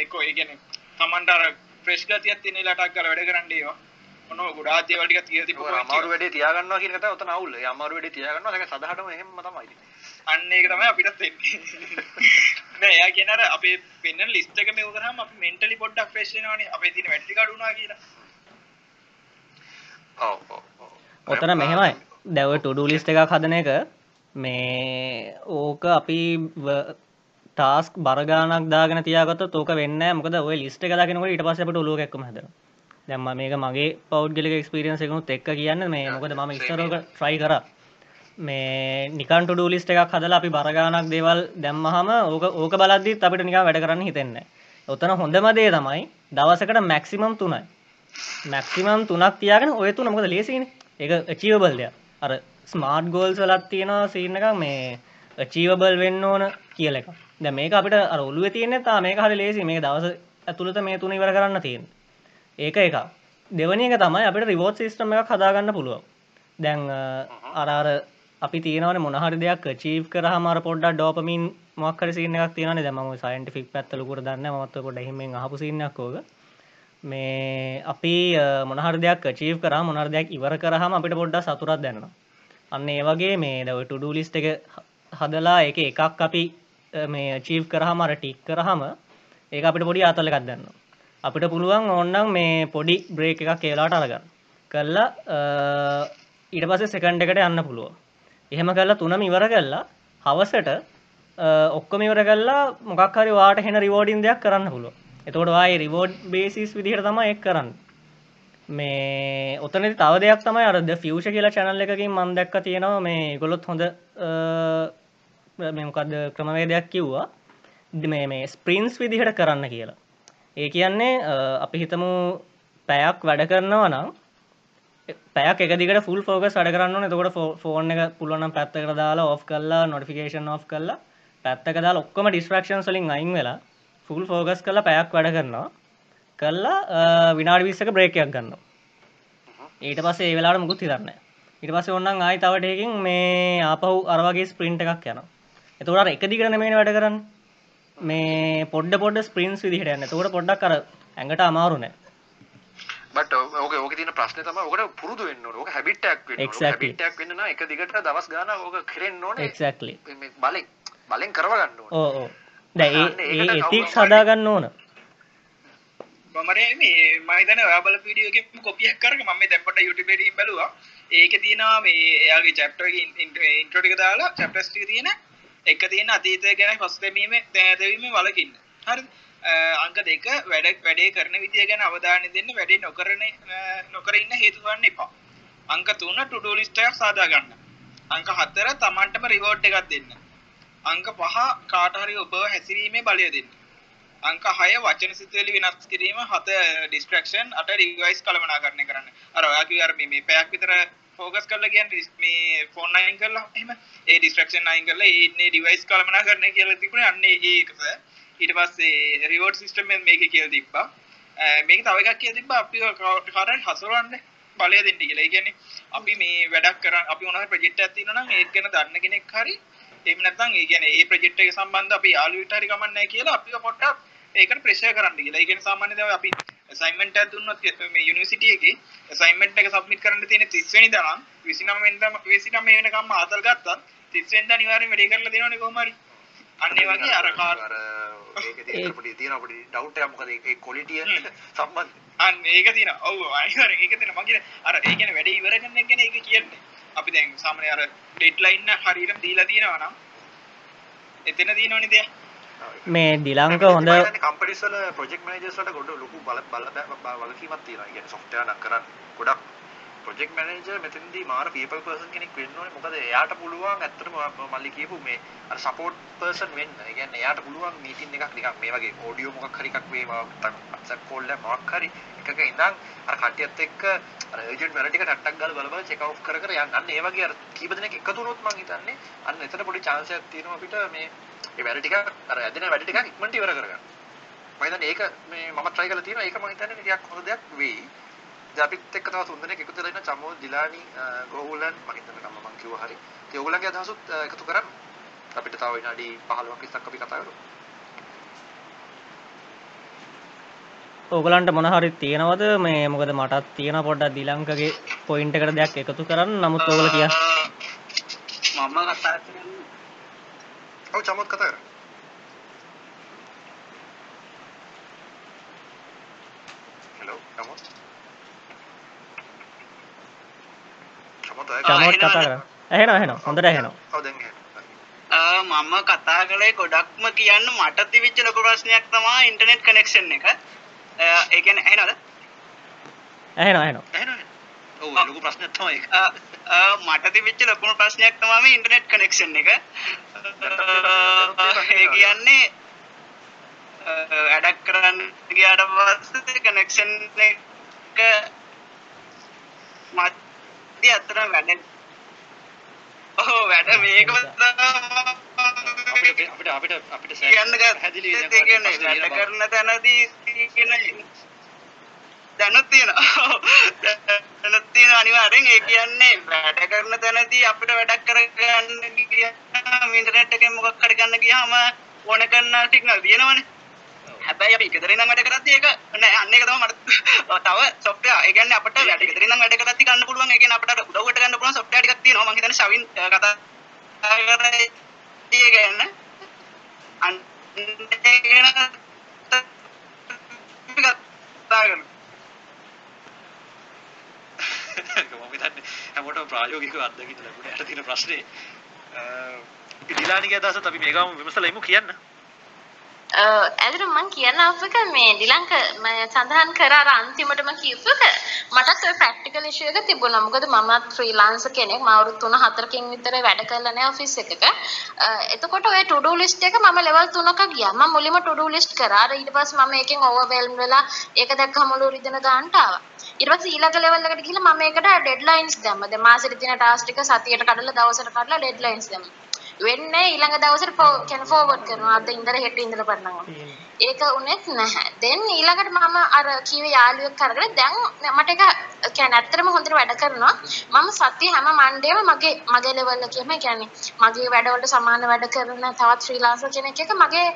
ඒක ඒ කියන්නේ තමන්ට අර ෆ්‍රෙෂ් ගතියක් තියෙන ඉලටක් කරලා වැඩ කරන්න ඒවා මොනවා ගොඩාක් දේවල් ටික තියලා තිබ්බ ඔය අමාරු වැඩේ තියාගන්නවා කියන එක තමයි උතන අවුල්. ඒ අමාරු වැඩේ තියාගන්නවා ඒක සදහටම එහෙම තමයි. ඉතින්. අන්න ඒක තමයි අපිටත් වෙන්නේ <laughs> නෑ එයා කියන අර අපේ පෙන්නන ලිස්ට් එක මෙව කරාම අපි මෙන්ටලි පොඩ්ඩක් ෆ්‍රෙෂ් වෙනවනේ අපේ තියෙන වැඩ ටික අඩු වුණා කියලා ඔව් ඔව් ඔව්. ඔතන මෙහෙමයි දැව ටුඩු ලිස්ට එකක් හදන එක මේ ඕක අපි ටාස්ක් බරගානක් දාගෙන තියාගත තෝක වෙන්න මොකද ඔය ලිස්ට එක දකිනකට ඉට පස්සට ලෝක එක්ම හද දැම්ම මේක මගේ පෞද්ගලික එක්ස්පිරියන්ස එකකුත් එක්ක කියන්න මේ මොකද ම ඉස්තරෝක ට්‍රයි කර. මේ නිකන් ටුඩු ලිස්ට එකක් හදලා අපි බරගානක් දේවල් දැම්මහම ඕක ඕක බලද්දිත් අපිට නිකා වැඩ කරන්න හිතෙන්න ඔතන හොඳම දේ තමයි දවසකට මැක්සිමම් තුනයි. මැක්සිමම් තුනක් තියාගෙන ඔය තුන මොකද ලේසින එක චීවබල් දෙයක්. අර ස්මාර්ට් ගෝල්ස් වලත් තියෙනවා සීන එක මේ චීවබල් වෙන්න ඕන. කියල එක ද මේක අපිට අර ඔලුව තියෙන තා මේක හරි ලේසි මේ දවස ඇතුළත මේ තුන ඉවර කරන්න තියෙන ඒක එක දෙවනි එක තමයි අපිට රිවෝට් සිස්ටම එකක් හදාගන්න පුළුවන්. දැන් අරාර අපි තියෙනවන මොනහරි දෙයක් චීව් කර මර පොඩ්ඩ ඩෝපමින් මක්කර සින්න එකක් තියෙන දම සයින්ටිෆික් පැත්තලකුර දන්න මත්ත පොඩ හිමෙන් හපු සින්නක් ෝග මේ අපි මොනහර දෙයක් චීව් කර මොනර දෙයක් ඉවර කරහම අපිට පොඩ්ඩ සතුරත් දැන්න අන්න ඒ වගේ මේ දව ටුඩු ලිස්ට එක හදලා එක එකක් අපි මේ චීව් කරහමර ටික් කරහම ඒ අපිට පොඩි අතල එකක් දන්න අපිට පුළුවන් ඕන්නම් මේ පොඩි බ්‍රේක් එකක් කියලාට අරගන්න. කල්ලා ඊට පස සෙකන්ඩ එකට යන්න පුළුව එහෙම කල්ලා තුනම ඉවර කල්ලා හවසට ඔක්කොම ඉවර කල්ලා මොකක්හරි වාට හෙන රිවෝඩින් දෙයක් කරන්න පුළුව එතකොට වායි රිවෝඩ් බේසිස් විදිහට තමයි එක් කරන්න. මේ ඔතන තව දෙයක් තමයි අරද ෆියෂ කියලා චැනල් එකකින් මන් දැක්ක තියෙනවා මේ ගොලොත් හොඳ මෙමකද ක්‍රමවේදයක් කිව්වා? මේ මේ ස්ප්‍රීන්ස් විදිහට කරන්න කියලා. ඒ කියන්නේ අපි හිතමු පැයක් වැඩ කරනවා නම් පැයක් එකදිකට ෆුල් ෆෝකස් වැඩ කරන්න එතකොට ෆෝන් එක පුළුවනම් පැත්තකට දාලා ඔෆ් කරලා නොටිෆිකේෂන් ඔෆ් කරලා පැත්තක දාලා ඔක්කොම ඩිස්ට්‍රක්ෂන් වලින් අයින් වෙලා ෆුල් ෆෝකස් කරලා පැයක් වැඩ කරනවා. කරලා විනාඩි විස්සක බ්‍රේකයක් ගන්න ඊට පස්සේ ඒ වෙලාවට මුකුත් හිතන්න ඊට පස්සේ ඕනනම් ආයි තව ටේකින් මේ ආපහු අර වගේ ස්ප්‍රින්ට් එකක් යනවා. එතකොට අර එක දිගට නෙමෙයි වැඩ කරන්නේ. මේ පොඩ්ඩ පොඩ්ඩ ස්ප්‍රින්ස් විදිහට යන්න. එතකොට පොඩ්ඩක් අර ඇඟට අමාරු නෑ. බට ඕක ඕක තින ප්‍රශ්න තම ඔකට පුරුදු වෙන්න ඕක හැබිටක්. හැබිටක් වෙන්න එක දිගට දවස් ගාන ඕක කරෙන්න ඕනේ. එක්සැක්ලි මේ බලෙන් බලෙන් කරවගන්න ඕනේ. ඕ දැ ඒ හරි- සදාගන්න ඕන? මමරේ මේ මහිතන ඔයාබල පිඩියෝගේ කොපියක් කරක මම දැම්පට යුටිබෙඩින් බැලවා. ඒක තියෙනවා මේ එයාගේ චැප්ට ඉන්ට්‍රටික දාලා චැප්ටස්ටි තියෙන එක තියෙන අතීතය ගැන පස්තැමීම දෑදවීම වලකින්න හරි අංක දෙක වැඩ වැඩේ කරන විදිය ගැන අවධානය දෙන්න වැඩේ නොකරන නොකර ඉන්න හේතුවන්න එපා. අංක තුන ටුඩෝ ලිස්ටයක් සාදාගන්න අංක හත්තර තමන්ටම රිවෝඩ් එකක් දෙන්න. අංක පහ කාටහරි ඔබ හැසිරීමේ බලය දෙන්න. අංක හය වචන සිතුවලි වෙනස් කිරීම හත ඩිස්ට්‍රක්ෂන් අට රිවයිස් කළමනා කරණය කරන්න. අර ඔයාගේ අර මේ පැයක් විතර ෆෝකස් කරලා කියන්නේ මේ ෆෝන් අයින් කරලා එහෙම ඒ ඩිස්ට්‍රක්ෂන් අයින් කරලා ඒ ඉන්නේ ඩිවයිස් කළමනා කරන්න කියලා තිබුණේ අන්න ඒකද ඊට පස්සේ රිවෝඩ් සිස්ටම් එක මේකේ කියලා තිබ්බා. මේක තව එකක් කියලා තිබ්බා. අපි කාටරි හසුරවන්න බලය දෙන්න කියලා. ඒ කියන්නේ අපි මේ වැඩක් කරන් අපි මොනවා හරි ප්‍රොජෙක්ට් එකක් තියෙනවා නම් ඒක ගැන දන්න කෙනෙක් හරි එහෙම නැත්නම් ඒ කියන්නේ ඒ ප්‍රොජෙක්ට් එක සම්බන්ධ අපි යාළුවෙක්ට හරි කමන්නේ නැහැ කියලා අපිව පොඩ්ඩක් ඒකට ප්‍රෙෂර් කරන්න කියලා. ඒ කියන්නේ සාමාන්‍ය දේවල් අපි අසයින්මන්ට් එකක් දුන්නොත් මේ යුනිවර්සිටි එකේ අසයින්මන්ට් එක සබ්මිට් කරන්න තියෙන 30 වෙනිදා නම් 29 වෙනිදා 29 වෙනකම්ම ආතල් ගත්තත් 30 වෙනිදා අනිවාර්යෙන් වැඩේ කරලා දෙනවනේ කොහොම හරි. අන්න ඒ වගේ අර කාර් අර ඒක තියෙන පොඩි තියෙන පොඩි ඩවුට් එකක් මොකද? ඒ ක්වොලිටිය සම්බන්ධ අන්න ඒක තියෙන ඔව් අනිවාර්යෙන් ඒක තියෙන මම කියන අර ඒ කියන්නේ වැඩේ ඉවර කරන එක ගැන ඒක කියන්නේ. අපි දැන් සාමාන්‍ය අර ඩෙඩ්ලයින් එක හරියටම දීලා තියෙනවා නම් එතන තියෙනවනේ දෙයක් මේ ඩිලංක හොඳ ප්‍රොජෙක්ට් මැනේජර්ස් වලට ගොඩ ලොකු බල බල කියන්නේ සොෆ්ට්වෙයාර් නම් කරන්න ගොඩක් ප්‍රොජෙක්ට් මැනේජර් මෙතනදී මාර පීපල් පර්සන් කෙනෙක් වෙන්න ඕනේ. මොකද එයාට පුළුවන් ඇත්තටම මල්ලි කියපු මේ සපෝට් පර්සන් වෙන්න. කියන්නේ එයාට පුළුවන් මීටින් එකක් නිකන් මේ වගේ ඔඩියෝ මොකක් හරි එකක් වේවා එකක් මොකක් හරි එකක ඉඳන් අර කට්ටියත් එක්ක ඒජන්ට් වැඩ ටික ගාලා බල බල චෙක් අවුට් කර යන්න. අන්න ඒ වගේ අර කීප දෙනෙක් එකතු වුණොත් මං හිතන්නේ අන්න එතන පොඩි එකක් තියෙනවා අපිට මේ ඒ වැඩ ටික අර ඇදෙන වැඩ ටික ඉක්මනට ඉවර කරගන්න. මම හිතන්නේ ඒක මේ මම try කරලා තියෙනවා. ඒක මම හිතන්නේ ටිකක් හොඳ දෙයක් වෙයි. දැන් අපිත් එක්ක තව තුන් දෙනෙක් එකතු වෙලා ඉන්න චමෝ දිලානි ගෝහුලන් මම හිතන්නේ නම මම කිව්වා හරි. ඒ ඕගොල්ලන්ගේ අදහසුත් එකතු කරන්න. අපිට තව විනාඩි 15ක් 20ක් අපි කතා කරමු. ඕගලන්ට මොනහරි තියෙනවද මේ මොකද මටත් තියෙන පොඩ්ඩක් දිලංකගේ පොයින්ට් එකට දෙයක් එකතු කරන්න නමුත් ඕගල කිය මම කතා කරන්නේ ඔව් චමෝත් කතා කරා. හෙලෝ චමෝත්. චමෝත් අය චමෝත් කතා කර ඇහෙන ඇහෙන හොඳට ඇහෙනවා ඔව් දැන් එහෙනම්. ආ, මම කතා කළේ ගොඩක්ම කියන්න මට තිබිච්ච ලොකු ප්‍රශ්නයක් තමයි ඉන්ටර්නෙට් කනෙක්ෂන් එක. ආ, ඒ කියන්නේ ඇහෙනවද? ඇහෙන ඇහෙනවා එහෙනම්. ඔව් ලොකු ප්‍රශ්නයක් තමයි <laughs> ඒක. මට තිබිච්ච ලොකුම ප්‍රශ්නයක් තමයි මේ ඉන්ටර්නෙට් කනෙක්ෂන් එක. <laughs> ඒ කියන්නේ වැඩක් කරන්න ගියාට පස්සේ කනෙක්ෂන් එක මැදි අතර වැඩ ඔව් වැඩ මේකම අපිට අපිට අපිට කියන්න කියන්නේ වැඩ කරන තැනදී කියන දැනුත් තියෙනවා. දැනුත් තියෙනවා අනිවාර්යෙන්. ඒ කියන්නේ වැඩ කරන තැනදී අපිට වැඩක් කරගන්න ගියාම ඉන්ටර්නෙට් එකෙන් මොකක් හරි ගන්න ගියාම ඕන කරන සිග්නල් තියෙනවනේ හැබැයි අපි ගෙදරින් නම් වැඩ කරද්දී ඒක නෑ. අන්න ඒක තමයි මට <laughs> තව සොෆ්ට්වෙයාර් ඒ කියන්නේ අපිට වැඩ ගෙදරින් නම් වැඩ කරද්දී ගන්න පුළුවන්. ඒ කියන්නේ අපිට උදව්වට ගන්න පුළුවන් සොෆ්ට්වෙයාර් ටිකක් තියෙනවා. මම හිතන්නේ ශවින් කතා කරේ ඒ කියන්නේ අන්න ඒක ගැන කතා කරමු. මම හිතන්නේ හැමෝටම ප්‍රායෝගිකව අත්දැකීම් ලැබුණේ. යට තියෙන ප්‍රශ්නේ. ඩිලානිගේ අදහසත් අපි මේ ගාම විමසලා ඉමු. කියන්න. ඇදර මං කියන්න අපක මේ ඩිලංක සඳහන් කර අර අන්තිමටම කියපු එක මටත් ඔය ප්‍රැක්ටිකල් ඉෂුව එක තිබුණා. මොකද මමත් ෆ්‍රීලාන්සර් කෙනෙක්. මම අවුරුදු 3 4කින් විතර වැඩ කරලා නැහැ ඔෆිස් එකක. එතකොට ඔය to do list එක මම level 3ක ගියා. මම මුලින්ම to do list කරා. ඊට පස්සේ මම ඒකෙන් overwhelmed වෙලා ඒක දැක්කම ඔළුව රිදෙන ගානට ආවා. ඊට පස්සේ ඊළඟ level එකට ගිහලා මම ඒකට deadlines දැම්මා. දැන් මාසෙට තියෙන task ටික සතියට කඩලා දවසට කඩලා deadlines දැම්මා. වෙන්නේ ඊළඟ දවසට කියන ෆෝවර්ඩ් කරනවා අද ඉඳලා හෙට ඉඳලා පටන්ගම. ඒක උනේත් නැහැ. දැන් ඊළඟට මම අර කීවේ යාළුවෙක් කරගෙන දැන් මට ඒක කියන්නේ ඇත්තටම හොඳට වැඩ කරනවා. මම සතිය හැම මණ්ඩේම මගේ මගේ ලෙවල් එකේම කියන්නේ මගේ වැඩවලට සමාන වැඩ කරන තවත් ෆ්‍රීලාන්සර් කෙනෙක් එක්ක මගේ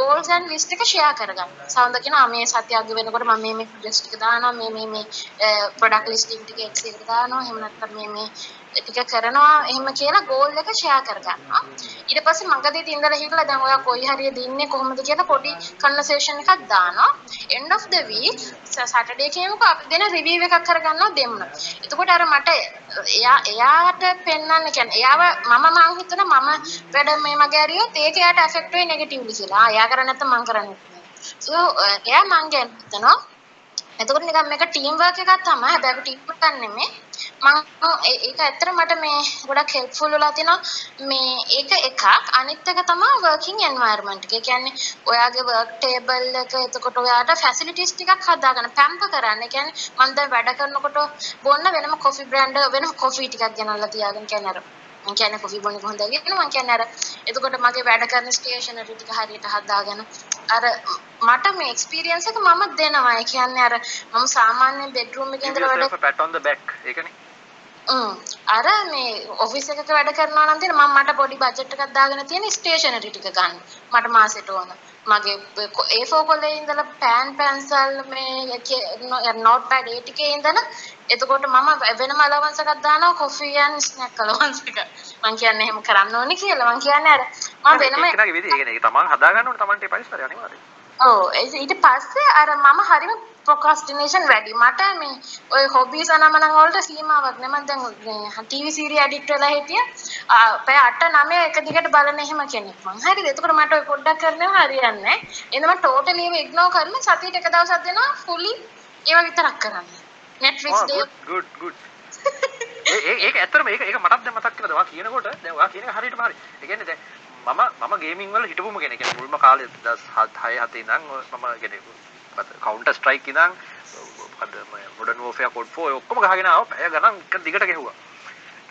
goals and list එක share කරගන්න. සවුන්ද කියනවා මේ සතිය අග වෙනකොට මම මේ මේ project ටික දානවා මේ මේ මේ product listing ටික Excel එකට දානවා. එහෙම නැත්නම් මේ මේ ටික කරනවා. එහෙම කියලා ගෝල් එක ෂෙයා කරගන්නවා. ඊට පස්සේ මගදී ඉඳලා හිටලා දැන් ඔයා කොයි හරියද ඉන්නේ කොහොමද කියලා පොඩි කන්වර්සේෂන් එකක් දානවා. End of the week Saturday කියමුකෝ අපි දෙන රිවිව් එකක් කරගන්නවා දෙන්න. එතකොට අර මට එයා එයාට පෙන්වන්න කියන්නේ එයාව මම මං හිතනවා මම වැඩ මේ මගේ හරියොත් ඒක එයාට ඇෆෙක්ට් වෙයි නෙගටිව්ලි කියලා. එයා කරන්නේ නැත්නම් මං කරන්නේ සෝ එයා මං ගැන හිතනවා එතකොට නිකන් මේක ටීම් වර්ක් එකක් තමයි. හැබැයි ටීම් එකක් නෙමෙයි. මම ඒක ඇත්තට මට මේ ගොඩක් හෙල්ප්ෆුල් වෙලා තිනවා මේ ඒක එකක්. අනිත් එක තමයි වර්කින් එන්වයරන්මන්ට් එක. ඒ කියන්නේ ඔයාගේ වර්ක් ටේබල් එක. එතකොට ඔයාට ෆැසිලිටිස් ටිකක් හදාගන්න පැම්ප කරන්න. ඒ කියන්නේ මම දැන් වැඩ කරනකොට බොන්න වෙනම කොෆි බ්‍රෑන්ඩ් වෙනම කොෆි ටිකක් ගෙනල්ලා තියාගෙන කියන්නේ මම කියන්නේ කොෆි බොන්න එක හොඳයි කියන මම කියන්නේ අර එතකොට මගේ වැඩ කරන ස්ටේෂනරි ටික හරියට හදාගෙන අර මට මේ එක්ස්පීරියන්ස් එක මම දෙනවා. ඒ කියන්නේ අර මම සාමාන්‍ය බෙඩ්රූම් එකේ ඉඳලා වැඩ pat on the back ඒකනේ අර මේ ඔෆිස් එකක වැඩ කරනවා නම් තියෙන මම මට පොඩි බජට් එකක් දාගෙන තියෙන ස්ටේෂනරි ටික ගන්න. මට මාසෙට ඕන. මගේ A4 කොලේ ඉඳලා පෑන් පැන්සල් මේ නෝට් පැඩ් ඒ ටිකේ ඉඳලා එතකොට මම වෙනම අලවන්ස් එකක් දානවා කොෆි and ස්නැක් අලවන්ස් එක. මං කියන්නේ එහෙම කරන්න ඕනේ කියලා. මං කියන්නේ අර මම වෙනම ඒකනගේ විදි ඒකනේ ඒක තමන් හදාගන්න ඕනේ තමන්ට පරිසරය අනිවාර්යයෙන්. ඔව් ඊට පස්සේ අර මම හරිම ප්‍රොක්‍රස්ටිනේෂන් වැඩි. මට මේ ඔය හොබීස් අනමනන් වලට සීමාවක් නෑ. මම දැන් ටීවී සීරිය ඇඩික්ට් වෙලා හිටියා. පැය 8 9 එක දිගට බලන එහෙම කෙනෙක් මං. හරිද? එතකොට මට ඔය පොඩ්ඩක් කරනවා හරියන්නේ නෑ. එහෙනම් මම ටෝටලි ඒව ඉග්නෝර් කරලා සතියට එක දවසක් දෙනවා ෆුලි ඒව විතරක් කරන්න. Netflix good good good. ඒ ඒක ඇත්තටම ඒක ඒක මටත් දැන් මතක් ඔයා කියනකොට දැන් ඔයා කියන එක හරියටම හරි. ඒ කියන්නේ දැන් මම මම ගේමින් වල හිටපුම කෙනෙක්. මුල්ම කාලේ 2006 7 ඉඳන් මම කියන්නේ කවුන්ටර් ස්ට්‍රයික් ඉඳන් මොකද මොඩර්න් වෝෆෙයා කෝඩ් 4 ඔක්කොම ගහගෙන ආවා. පැය ගණන් එක දිගට ගැහුවා.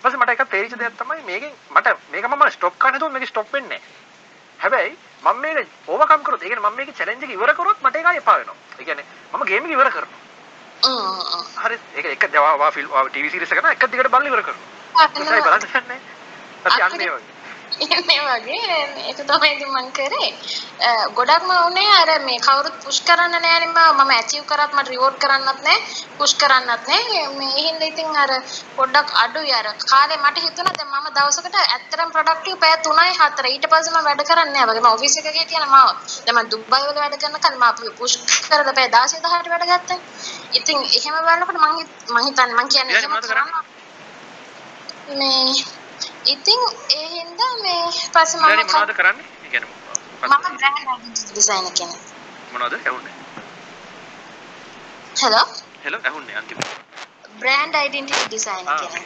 පස්සේ මට එකක් තේරිච්ච දෙයක් තමයි මේකෙන් මට මේක මම ස්ටොප් හිතුවොත් මේක ස්ටොප් වෙන්නේ. හැබැයි මම මේක ඕවර්කම් කරොත් ඒ කියන්නේ මම මේකේ චැලෙන්ජ් එක ඉවර කරොත් මට ඒක එපා වෙනවා. ඒ කියන්නේ මම ගේම් එක ඉවර කරනවා. හරි ඒක එක දවා ෆිල්ම් ටීවී සීරීස් එක එක දිගට බලලා ඉවර කරනවා. ඒකයි බලන්න යන්නේ. <laughs> අපි යන්නේ වගේ. මේ වගේ ඒක තමයි ඉතින් මම කරේ. ගොඩක්ම උනේ අර මේ කවුරුත් පුෂ් කරන්න නෑනේ මම ඇචීව් කරත් මට රිවෝඩ් කරන්නත් නෑ පුෂ් කරන්නත් නෑ මේ හින්දා ඉතින් අර පොඩ්ඩක් අඩුයි අර කාලේ මට හිතුණා දැන් මම දවසකට ඇත්තටම ප්‍රොඩක්ටිව් පැය 3යි 4යි ඊට පස්සේ මම වැඩ කරන්නේ නෑ වගේ මම ඔෆිස් එකක ගියා මම දැන් මම දුබයි වල වැඩ කරන කල් මම පුෂ් කරලා පැය 16 18ට වැඩ ගත්තා. ඉතින් එහෙම බලනකොට මම මම හිතන්නේ මම කියන්නේ. මේ ඉතින් ඒ හින්දා මේ පස්සේ මම මොනවද කරන්නේ? ඒ කියන්නේ මම බ්‍රෑන්ඩ් අයිඩෙන්ටිටි ඩිසයිනර් කෙනෙක්. මොනවද? ඇහුන්නේ. හෙලෝ. හෙලෝ ඇහුන්නේ අන්තිමට. බ්‍රෑන්ඩ් අයිඩෙන්ටිටි ඩිසයිනර් කෙනෙක්.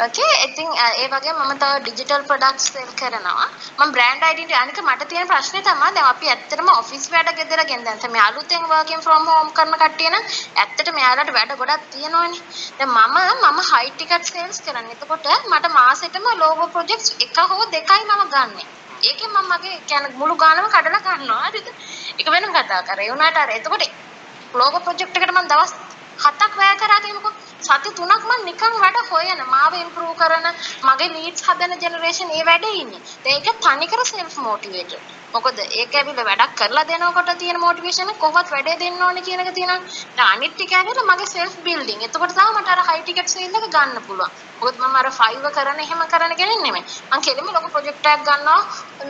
ඕකේ ඉතින් uh, ඒ වගේ මම තව ඩිජිටල් ප්‍රොඩක්ට්ස් සෙල් කරනවා. මම බ්‍රෑන්ඩ් අයිඩෙන්ටිටි අනික මට තියෙන ප්‍රශ්නේ තමයි දැන් අපි ඇත්තටම ඔෆිස් වැඩ ගෙදර ගෙන දැන් මේ අලුතෙන් වර්කින් ෆ්‍රොම් හෝම් කරන කට්ටිය නම් ඇත්තටම එයාලට වැඩ ගොඩක් තියෙනවනේ. දැන් මම මම හයි ටිකට් සේල්ස් කරන්නේ එතකොට මට මාසෙටම ලෝගෝ ප්‍රොජෙක්ට්ස් එක හෝ දෙකයි මම ගන්නෙ. ඒකෙන් මම මගේ කියන්නේ මුළු ගානම කඩලා ගන්නවා. හරිද ඒක වෙනම කතා කරේ. ඒ උනාට අර එතකොට ලෝගෝ ප්‍රොජෙක්ට් එකට මම දවස් හතක් වැය කරා කියමුකෝ සති තුනක් මම නිකන් වැඩ හොයන මාව ඉම්ප්‍රූව් කරන මගේ ලීඩ්ස් හදන ජෙනරේෂන් ඒ වැඩේ ඉන්නේ. ඒක තනිකර self motivated. මොකද ඒක ඇවිල්ලා වැඩක් කරලා දෙනකොට තියෙන මොටිවේෂන් එක කොහොමත් වැඩේ දෙන්න ඕනේ කියන එක තියෙනවා. දැන් අනිත් ටික ඇවිල්ලා මගේ self building. එතකොට තමයි මට අර high ticket sale එක ගන්න පුළුවන්. මොකද මම අර 5 කරන එහෙම කරන කෙනෙක් නෙමෙයි. මම කෙලින්ම ලොකු ප්‍රොජෙක්ට් එකක් ගන්නවා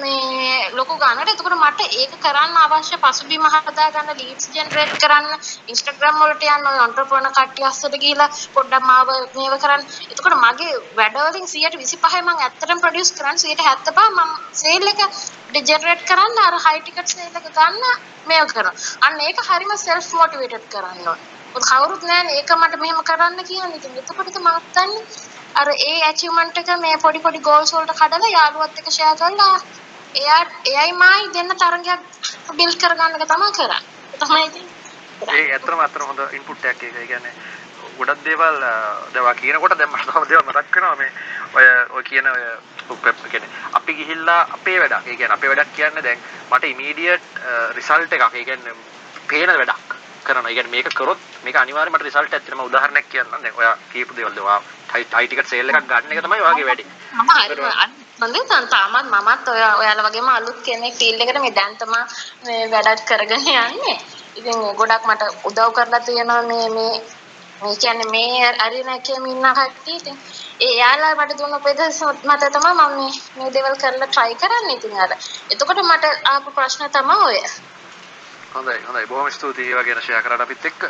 මේ ලොකු ගන්නට. එතකොට මට ඒක කරන්න අවශ්‍ය පසුබිම හදා ගන්න ලීඩ්ස් ජෙනරේට් කරන්න Instagram වලට යන්න ඔය entrepreneur කට්ටිය අස්සට ගිහිලා පොඩ්ඩක් මාව මේව කරන්න. එතකොට මගේ වැඩවලින් 125 මම ඇත්තටම ප්‍රොඩියුස් කරන්නේ 175 මම සේල් එක ජෙනරේට් කරන්න අර හයි ටිකට් සේල් එක ගන්න මේව කරනවා. අන්න ඒක හරිම self motivated කරන්න ඕනේ. මොකද කවුරුත් නැහැනේ ඒක මට මෙහෙම කරන්න කියන ඉතින් එතකොට මම හිතන්නේ අර ඒ achievement එක මේ පොඩි පොඩි goals වලට කඩලා යාළුවත් එක්ක share කරලා එයා එයයි මායි දෙන්න තරගයක් build කරගන්න එක තමයි කරන්නේ. තමයි ඉතින්. ඒ ඇත්තම ඇත්තම හොඳ ඉන්පුට් එකක් ඒක. ඒ කියන්නේ ගොඩක් දේවල් දැන් කියනකොට දැන් මට තම දේවල් මතක් වෙනවා මේ ඔය ඔය කියන ඔය කියන්නේ අපි ගිහිල්ලා අපේ වැඩක්. ඒ කියන්නේ අපේ වැඩක් කියන්නේ දැන් මට ඉමීඩියට් රිසල්ට් එකක්. ඒ කියන්නේ පේන වැඩක් කරනවා. ඒ කියන්නේ මේක කරොත් මේක අනිවාර්යයෙන් මට රිසල්ට් එකක් දෙනවා. මම උදාහරණයක් කියන්නම්. දැන් ඔයා කියපු දේවල් ඔයා හයි ටිකට් සේල් එකක් ගන්න එක තමයි ඔයාගේ වැඩේ. මම හරිම හොඳයි තන් තාමත් මමත් ඔය ඔයාලා වගේම අලුත් කෙනෙක් ෆීල්ඩ් එකට මේ දැන් තමයි මේ වැඩක් කරගෙන යන්නේ. ඉතින් ගොඩක් මට උදව් කරලා තියෙනවා මේ මේ මේ කියන්නේ මේ අරින එකේම ඉන්න කට්ටිය ඉතින් ඒ යාලා මට දුන්න උපදෙස් මත තමයි මම මේ මේ දේවල් කරලා try කරන්නේ ඉතින් අර. එතකොට මට ආපු ප්‍රශ්න තමයි ඔය. හොඳයි හොඳයි. බොහොම ස්තුතියි ඒ වගේ ෂෙයා කරාට අපිත් එක්ක.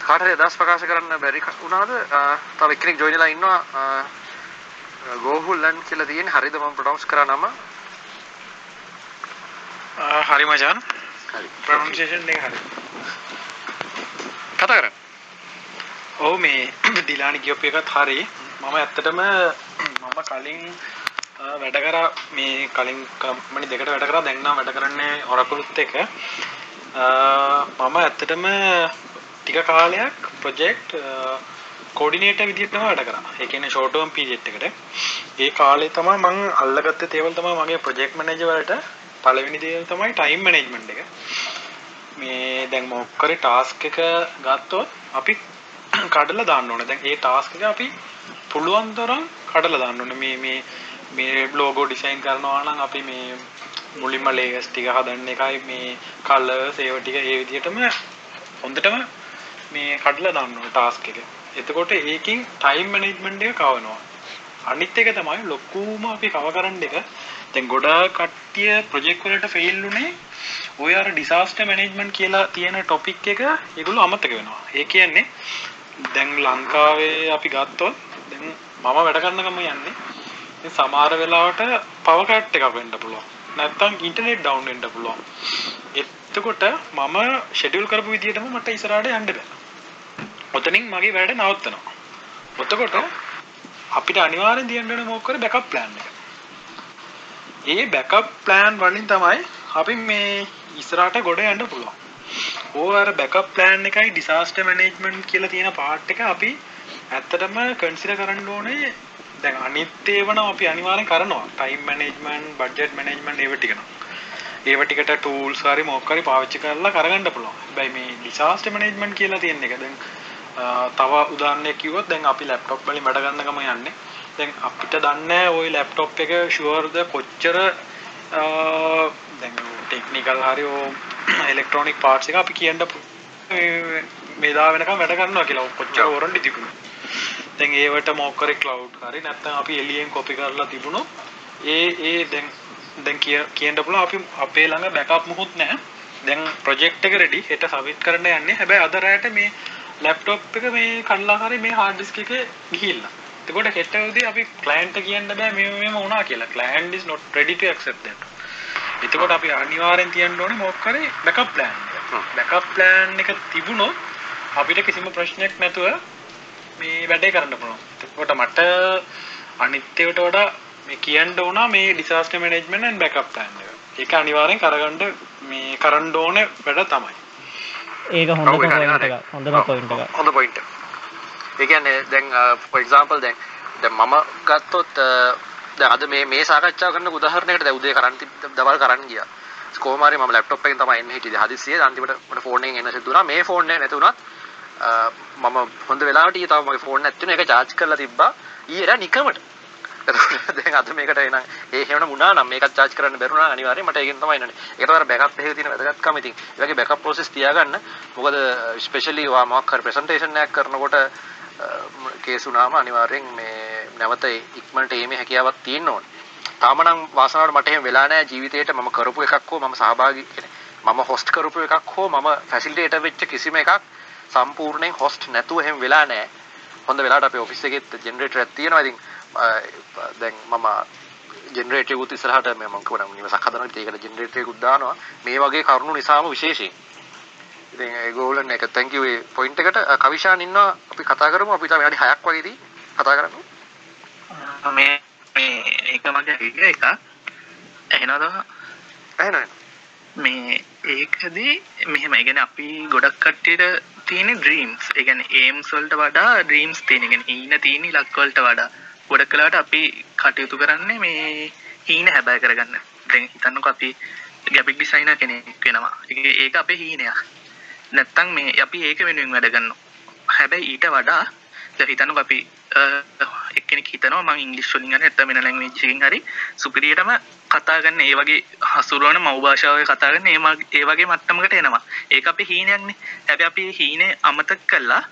කාට හරි අදහස් ප්‍රකාශ කරන්න බැරි වුණාද? තව එක්කෙනෙක් ජොයින් වෙලා ඉන්නවා. ගෝහුල්ලන් කියලා තියෙන හරිද? මම ප්‍රොනවුන්ස් කරා නම. හරි මචන්. හරි. ප්‍රොනන්සිේෂන් එක හරි. කතා කරන්න ඔවු මේ <clears throat> ඩිලානි කියප එකත් හරි මම ඇත්තටම <clears throat> මම කලින් වැඩ කර මේ කලින් කම්පනි දෙකට වැඩ කර දැන්නම් වැඩ කරන්නේ ඔරකුළුත් එක මම ඇත්තටම ටික කාලයක් ප්‍රොජෙක්ට් කෝඩිනේට විදිහටම වැඩ කරා. ඒ කියන්නේ ෂෝට් ටර්ම් පීරියඩ් එකට. ඒ කාලේ තමයි මම අල්ලගත්ත තේවල් තමයි මගේ ප්‍රොජෙක්ට් මැනේජර් වලට පළවෙනි දේ තමයි ටයිම් මැනේජ්මන්ට් එක. මේ දැන් මොකක් ටාස්ක් එක ගත්තොත් අපි <clears throat> කඩලා දාන්න ඕනේ. දැන් ඒ ටාස්ක් එක අපි පුළුවන් තරම් කඩලා දාන්න ඕනේ. මේ මේ මේ ලෝගෝ ඩිසයින් කරනවා නම් අපි මේ මුලින්ම ලේයර්ස් ටික හදන්න එකයි මේ කලර්ස් ඒව ටික ඒ විදිහටම හොඳටම මේ කඩලා දාන්න ඕනේ ටාස්ක් එක. එතකොට ඒකින් ටයිම් මැනේජ්මන්ට් එක කවනවා. අනිත් එක තමයි ලොකුම අපි කව කරන්න එක දැන් ගොඩාක් කට්ටිය ප්‍රොජෙක්ට් වලට ෆේල් උනේ ඔය අර ඩිසාස්ටර් මැනේජ්මන්ට් කියලා තියෙන ටොපික් එක ඒගොල්ලෝ අමතක වෙනවා. ඒ කියන්නේ දැන් ලංකාවේ අපි ගත්තොත් දැන් මම වැඩ කරන ගම යන්නේ ඉතින් සමහර වෙලාවට පවර් කට් එකක් වෙන්න පුළුවන්. නැත්තම් ඉන්ටර්නෙට් ඩවුන් වෙන්න පුළුවන්. එතකොට මම ෂෙඩියුල් කරපු විදිහටම මට ඉස්සරහට යන්න බෑ. ඔතනින් මගේ වැඩ නවත්තනවා. එතකොට අපිට අනිවාර්යෙන් තියන්න ඕනේ මොකක් කර බෑකප් ප්ලෑන් එක. ඒ බෑකප් ප්ලෑන් වලින් තමයි අපි මේ ඉස්සරහට ගොඩ යන්න පුළුවන්. ඕ අර බෑකප් ප්ලෑන් එකයි ඩිසාස්ටර් මැනේජ්මන්ට් කියලා තියෙන පාර්ට් එක අපි ඇත්තටම කන්සිඩර් කරන්න ඕනේ දැන් අනිත් ඒවා නම් අපි අනිවාර්යෙන් කරනවා. ටයිම් මැනේජ්මන්ට්, බඩ්ජට් මැනේජ්මන්ට් ඒව ටික නම්. ඒව ටිකට ටූල්ස් හරි මොකක් හරි පාවිච්චි කරලා කරගන්න පුළුවන්. හැබැයි මේ ඩිසාස්ටර් මැනේජ්මන්ට් කියලා තියෙන එක දැන් තව උදාහරණයක් කිව්වොත් දැන් අපි ලැප්ටොප් වලින් වැඩ ගන්න ගම යන්නේ. දැන් අපිට දන්නේ ওই ලැප්ටොප් එක ෂුවර්ද කොච්චර දැන් ටෙක්නිකල් හරි ඕ ඉලෙක්ට්‍රොනික පාර්ට්ස් එක අපි කියන්න මේදා වෙනකම් වැඩ කරනවා කියලා කොච්චර වොරන්ටි තිබුණා. දැන් ඒවට මොකක් කරේ ක්ලවුඩ් හරි නැත්නම් අපි එළියෙන් කොපි කරලා තිබුණොත් ඒ ඒ දැන් දැන් කියන්න පුළුවන් අපි අපේ ළඟ බෑකප් මොකුත් නැහැ. දැන් ප්‍රොජෙක්ට් එක රෙඩි හෙට සබ්මිට් කරන්න යන්නේ. හැබැයි අද රැයට මේ ලැප්ටොප් එක මේ කඩලා හරි මේ හાર્ඩ් ඩිස්ක් එකේ ගිහිල්ලා. එතකොට හෙට උදේ අපි ක්ලයන්ට් කියන්න බෑ මේ මේම වුණා කියලා. client is not ready to accept that. එතකොට අපි අනිවාර්යෙන් තියන්න ඕනේ මොකක් කරේ බෑකප් ප්ලෑන් එක. බෑකප් ප්ලෑන් එක තිබුණොත් අපිට කිසිම ප්‍රශ්නයක් නැතුව මේ වැඩේ කරන්න පුළුවන්. එතකොට මට අනිත් ඒවාට වඩා මේ කියන්න වුණා මේ disaster management and backup plan එක. ඒක අනිවාර්යෙන් කරගන්න මේ කරන්න ඕනේ වැඩ තමයි. ඒක හොඳ පොයින්ට් එකක්. හොඳම පොයින්ට් එකක්. හොඳ පොයින්ට් එක. ඒ කියන්නේ දැන් for example දැන් දැන් මම ගත්තොත් දැන් අද මේ මේ සාකච්ඡාව කරන උදාහරණයකට දැන් උදේ කරන් දවල් කරන් ගියා. කොහොම හරි මම ලැප්ටොප් එකෙන් තමයි එන්නේ හිටියේ. හදිස්සියේ අන්තිමට මට ෆෝන් එකෙන් එන්න සිද්ධ වුණා. මේ ෆෝන් එක නැතුණත් මම හොඳ වෙලාවට ඊ තව මගේ ෆෝන් නැත්තුන එක charge කරලා තිබ්බා ඊයර නිකමට එතකොට දැන් අද මේකට එනං ඒ හේවන මුණා නම් මේකත් charge කරන්න බැරුණා අනිවාර්යයෙන් මට ඒකෙන් තමයි එන්නේ ඒකට අර backup එකේ තියෙන වැදගත්කම ඉතින් ඒ වගේ backup process තියාගන්න මොකද especially ඔයා මොකක් හරි presentation එකක් කරනකොට කේස් වුණාම අනිවාර්යෙන් මේ නැවත ඉක්මනට ඒමේ හැකියාවක් තියෙන්න ඕනේ තාම නම් වාසනාවට මට එහෙම වෙලා නැහැ ජීවිතේට මම කරපු එකක් හෝ මම සහභාගී මම හොස්ට් කරපු එකක් හෝ මම ෆැසිලිටේටර් වෙච්ච කිසිම එකක් සම්පූර්ණයෙන් හොස්ට් නැතුව එහෙම වෙලා නැහැ. හොඳ වෙලාවට අපේ ඔෆිස් එකෙත් ජෙනරේටර් එකක් තියෙනවා. ඉතින් දැන් මම ජෙනරේටර් එකකුත් ඉස්සරහට මම කියනවා නිවසක් හදනවා. ඒකට ජෙනරේටර් එකකුත් දානවා. මේ වගේ කරුණු නිසාම විශේෂයෙන්. ඉතින් ඒගොල්ලන් එක thank you ඒ පොයින්ට් එකට කවිෂාන් ඉන්නවා අපි කතා කරමු අපි තව විනාඩි 6ක් වගේදී කතා කරමු. මේ මේ ඒක මගේ හිතේ එක එහෙනවද එහෙනම් මේ ඒකදී මෙහෙම ඉගෙන අපි ගොඩක් කට්ටියට තියෙන ඩ්‍රීම්ස් ඒ කියන්නේ ඒම්ස් වලට වඩා ඩ්‍රීම්ස් තියෙන. ඒ කියන්නේ හීන තියෙන ඉලක්ක වලට වඩා ගොඩක් කලාවට අපි කටයුතු කරන්නේ මේ හීන හැබෑ කරගන්න. දැන් හිතන්නකෝ අපි ග්‍රැෆික් ඩිසයිනර් කෙනෙක් වෙනවා. ඒක අපේ හීනයක්. නැත්තම් මේ අපි ඒක වෙනුවෙන් වැඩ කරනවා. හැබැයි ඊට වඩා දැන් හිතන්නකෝ අපි එක්කෙනෙක් හිතනවා මම ඉංග්‍රීසි වලින් හරි නැත්නම් වෙන ලැන්ග්වේජ් එකකින් හරි සුපිරියටම කතා කරන්න ඒ වගේ හසුරුවන මව් භාෂාවේ කතා කරන්න ඒ ඒ වගේ මට්ටමකට එනවා. ඒක අපේ හීනයක්නේ. හැබැයි අපි හීනේ අමතක කළා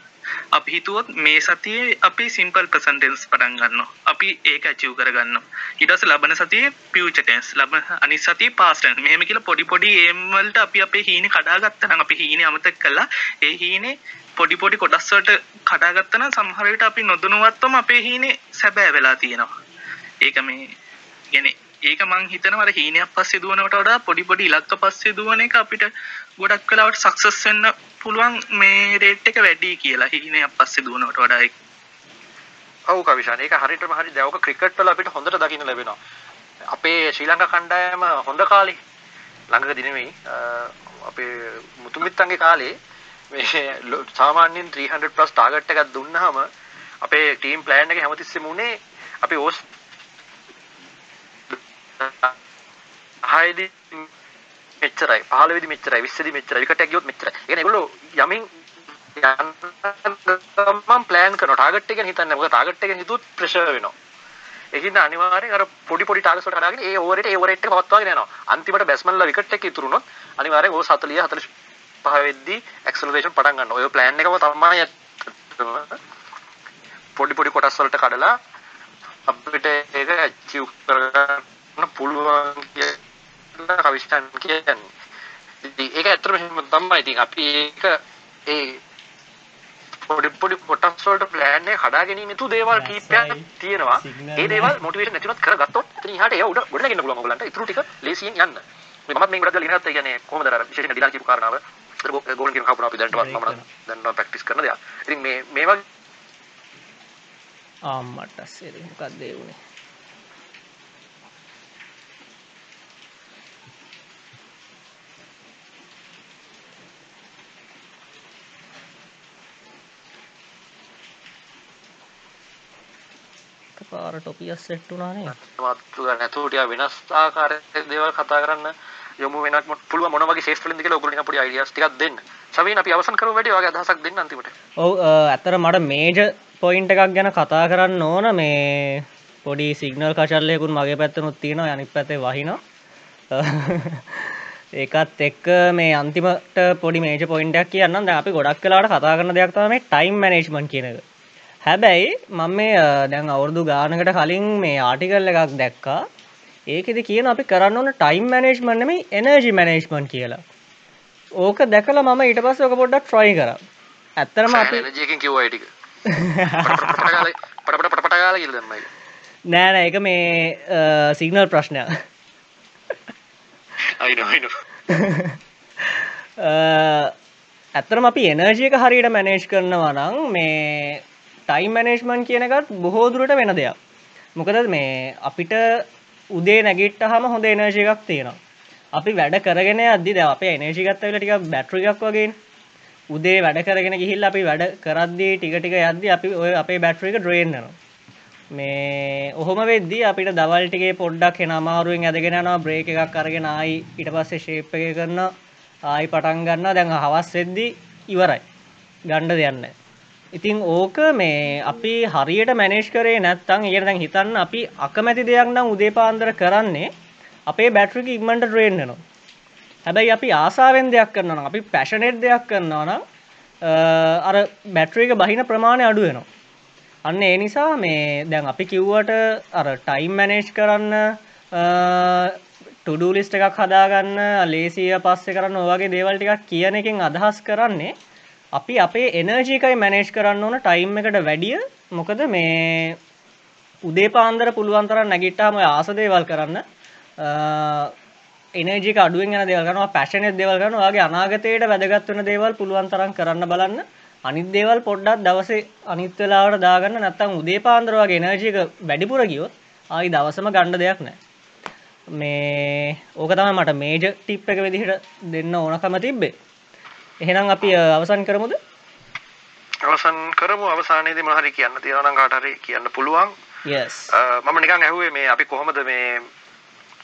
අපි හිතුවොත් මේ සතියේ අපි සිම්පල් ප්‍රසන්ටෙන්ස් පටන් ගන්නවා. අපි ඒක ඇචීව් කරගන්නවා. ඊට පස්සේ ලබන සතියේ ෆියුචර් ටෙන්ස් ලබන අනිත් සතියේ පාස්ට් ටෙන්ස් මෙහෙම කියලා පොඩි පොඩි ඒම් වලට අපි අපේ හීනේ කඩාගත්තා නම් අපි හීනේ අමතක කළා. ඒ හීනේ පොඩි පොඩි කොටස් වලට කඩාගත්තා නම් සමහර විට අපි නොදැනුවත්වම අපේ හීනේ සැබෑ වෙලා තියෙනවා. ඒක මේ කියන්නේ ඒක මං හිතනවා අර හීනයක් පස්සේ දුවනකට වඩා පොඩි පොඩි ඉලක්ක පස්සේ දුවන එක අපිට ගොඩක් වෙලාවට සක්සස් වෙන්න පුළුවන් මේ රේට් එක වැඩි කියලා හීනයක් පස්සේ දුවනකට වඩා ඒක. ඔව් කවිෂාන් ඒක හරියටම හරි දැන් ඔක ක්‍රිකට් වල අපිට හොඳට දකින්න ලැබෙනවා. අපේ ශ්‍රී ලංකා කණ්ඩායම හොඳ කාලේ ළඟකදී නෙමෙයි අපේ මුතුමිත්තන්ගේ කාලේ මේ සාමාන්‍යයෙන් 300 ප්ලස් ටාගට් එකක් දුන්නාම අපේ ටීම් ප්ලෑන් එක හැමතිස්සෙම උනේ අපි ඕස් හයදී මෙච්චරයි 15 වෙදි මෙච්චරයි 20 වෙදි මෙච්චරයි විකට් එක ගියොත් මෙච්චරයි. ඒ කියන්නේ ඒගොල්ලෝ යමින් මම ප්ලෑන් කරනවා ටාගට් එක ගැන හිතන්නේ මොකද ටාගට් එක ගැන හිතුවොත් ප්‍රෙෂර් වෙනවා. ඒකින්ද අනිවාර්යෙන් අර පොඩි පොඩි ටාගට්ස් වලට හදාගෙන ඒ ඕවරේට ඒ ඕවරේට් එක පවත්වාගෙන යනවා. අන්තිමට බැස්මන්ලා විකට් එක ඉතුරුනොත් අනිවාර්යෙන් ඕස් 40 40 පහ වෙද්දී ඇක්සලරේෂන් පටන් ගන්න. ඔය ප්ලෑන් එකම තමයි පොඩි පොඩි කොටස් වලට කඩලා අපිට ඒක අචීව් කරගන්න පුළුවන් කියලා කවිෂ්ඨන් කියන්නේ. ඉතින් ඒක ඇත්තටම එහෙම තමයි. ඉතින් අපි ඒක ඒ පොඩි පොඩි කොටස් වලට ප්ලෑන් එක හදාගැනීම තු දේවල් කීපයක් තියෙනවා. ඒ දේවල් මොටිවේෂන් නැතිවත් කරගත්තොත් එතන ඉහාට ඒ උඩ ගොඩනගන්න පුළුවන් ඔයගලන්ට. ඊටු ටික ලේසියෙන් යන්න. මමත් මේ ගොඩක් ගලිනත් ඒ කියන්නේ කොහොමද අර විශේෂයෙන් ඩිලාන් කියපු කාරණාව ගෝල් කියන කවුරුනා අපි දැන්ටවත් මම දැන් ප්‍රැක්ටිස් කරන දෙයක්. ඉතින් මේ මේ වගේ ආම්මට අස්සෙරි මොකක්ද ඒ වුනේ? පාර ටොපියස් සෙට් වුණානේ. මත්තු නැතුව ටික වෙනස් ආකාරයේ දේවල් කතා කරන්න යොමු වෙනක් පුළුවන් මොන වගේ ෂේප්ස් වලින්ද කියලා ඔයගොල්ලෝ පොඩි අයිඩියාස් ටිකක් දෙන්න. සමීන් අපි අවසන් කරමු වැඩි වගේ අදහසක් දෙන්න අන්තිමට. ඔව් ඇත්තට මට මේජර් පොයින්ට් එකක් ගැන කතා කරන්න ඕන මේ පොඩි සිග්නල් කචල්ලයකුත් මගේ පැත්තනුත් තියෙනවා අනිත් පැත්තේ වහිනවා. <laughs> ඒකත් එක්ක මේ අන්තිමට පොඩි මේජ පොයින්ටක් කියන්න දැන් අපි ගොඩක් කලාට කතා කරන දෙයක් තමයි ටයිම් මැනේජ්මන්ට් කියන එක. හැබැයි මම මේ දැන් අවුරුදු ගානකට කලින් මේ ආටිකල් එකක් දැක්කා ඒකෙදි කියන අපි කරන්න ඕන ටයිම් මැනේජ්මන්ට් නෙමෙයි එනර්ජි මැනේජ්මන්ට් කියලා. ඕක දැකලා මම ඊට පස්සේ ඔක පොඩ්ඩක් try කරා. ඇත්තටම අපි එනර්ජි එකකින් කිව්වා ඒ ටික. පට පට පට ගාලා කියලා දැම්මයි. නෑ නෑ ඒක මේ සිග්නල් ප්‍රශ්නයක්. I know I know. <laughs> ඇත්තරම අපි එනර්ජි එක හරියට මැනේජ් කරනවා නම් මේ ටයිම් මැනේජ්මන්ට් කියන එකත් බොහෝ දුරට වෙන දෙයක්. මොකද මේ අපිට උදේ නැගිට්ටහම හොඳ එනර්ජි එකක් තියෙනවා. අපි වැඩ කරගෙන යද්දි දැන් අපේ එනර්ජි ගත්ත වෙලාව ටිකක් බැටරි එකක් වගේනේ. උදේ වැඩ කරගෙන ගිහිල්ලා අපි වැඩ කරද්දී ටික ටික යද්දි අපි ඔය අපේ බැටරි එක ඩ්‍රේන් වෙනවා. මේ ඔහොම වෙද්දී අපිට දවල් ටිකේ පොඩ්ඩක් එන අමාරුවෙන් ඇදගෙන යනවා බ්‍රේක් එකක් අරගෙන ආයි ඊට පස්සේ ෂේප් එක කරනවා ආයි පටන් ගන්නවා දැන් හවස් වෙද්දී ඉවරයි. ගණ්ඩ දෙයන්න ඉතිං ඕක මේ අපි හරියට මැනේෂ් කරේ නැත්තං ඒ දැන් හිතන්න අපි අකමැති දෙයක් නම් උදේ පාන්දර කරන්නේ අපේ බැට්‍රික ඉක්මට ට්‍රේන්නවා හැබැයි අපි ආසාාවෙන් දෙයක් කරනවා අපි පැෂනෙට් දෙයක් කරනවා නම් අර බැට්‍රික බහින ප්‍රමාණය අඩු වෙනවා. අන්න ඒ නිසා මේ දැන් අපි කිව්වට අර ටයිම් මැනේජ් කරන්න ටුඩූලිස්ට එකක් හදාගන්න ලේසිය පස්සෙ කරන්න ඔවගේ දේවල් ටිකක් කියන එකෙන් අදහස් කරන්නේ අපි අපේ එනර්ජීකයි මැනේජ් කරන්න ඕන ටයිම් එකට වැඩිය. මොකද මේ උදේ පාන්දර පුළුවන්තර නැගිට්ටාම ආස දේවල් කරන්න. එනජික අඩුවෙන් යන දේවල් කරනවා පැෂනෙත් දේවල් කරනවා වගේ අනාගතයට වැදගත් වෙන දේවල් පුළුවන් තරම් කරන්න බලන්න. අනිත් දේවල් පොඩ්ඩක් දවසේ අනිත් වෙලාවට දාගන්න. නැත්තම් උදේ පාන්දර වගේ එනර්ජි එක වැඩිපුර ගියොත් ආයි දවසම ගන්න දෙයක් නැහැ මේ ඕක තමයි මට මේජ ටිප් එක විදිහට දෙන්න ඕනකම තිබ්බේ. එහෙනම් අපි අවසන් කරමුද? අවසන් කරමු. අවසානයේදී මොන හරි කියන්න තියෙනවා නම් කාට හරි කියන්න පුළුවන්. Yes. මම නිකන් ඇහුවේ මේ අපි කොහොමද මේ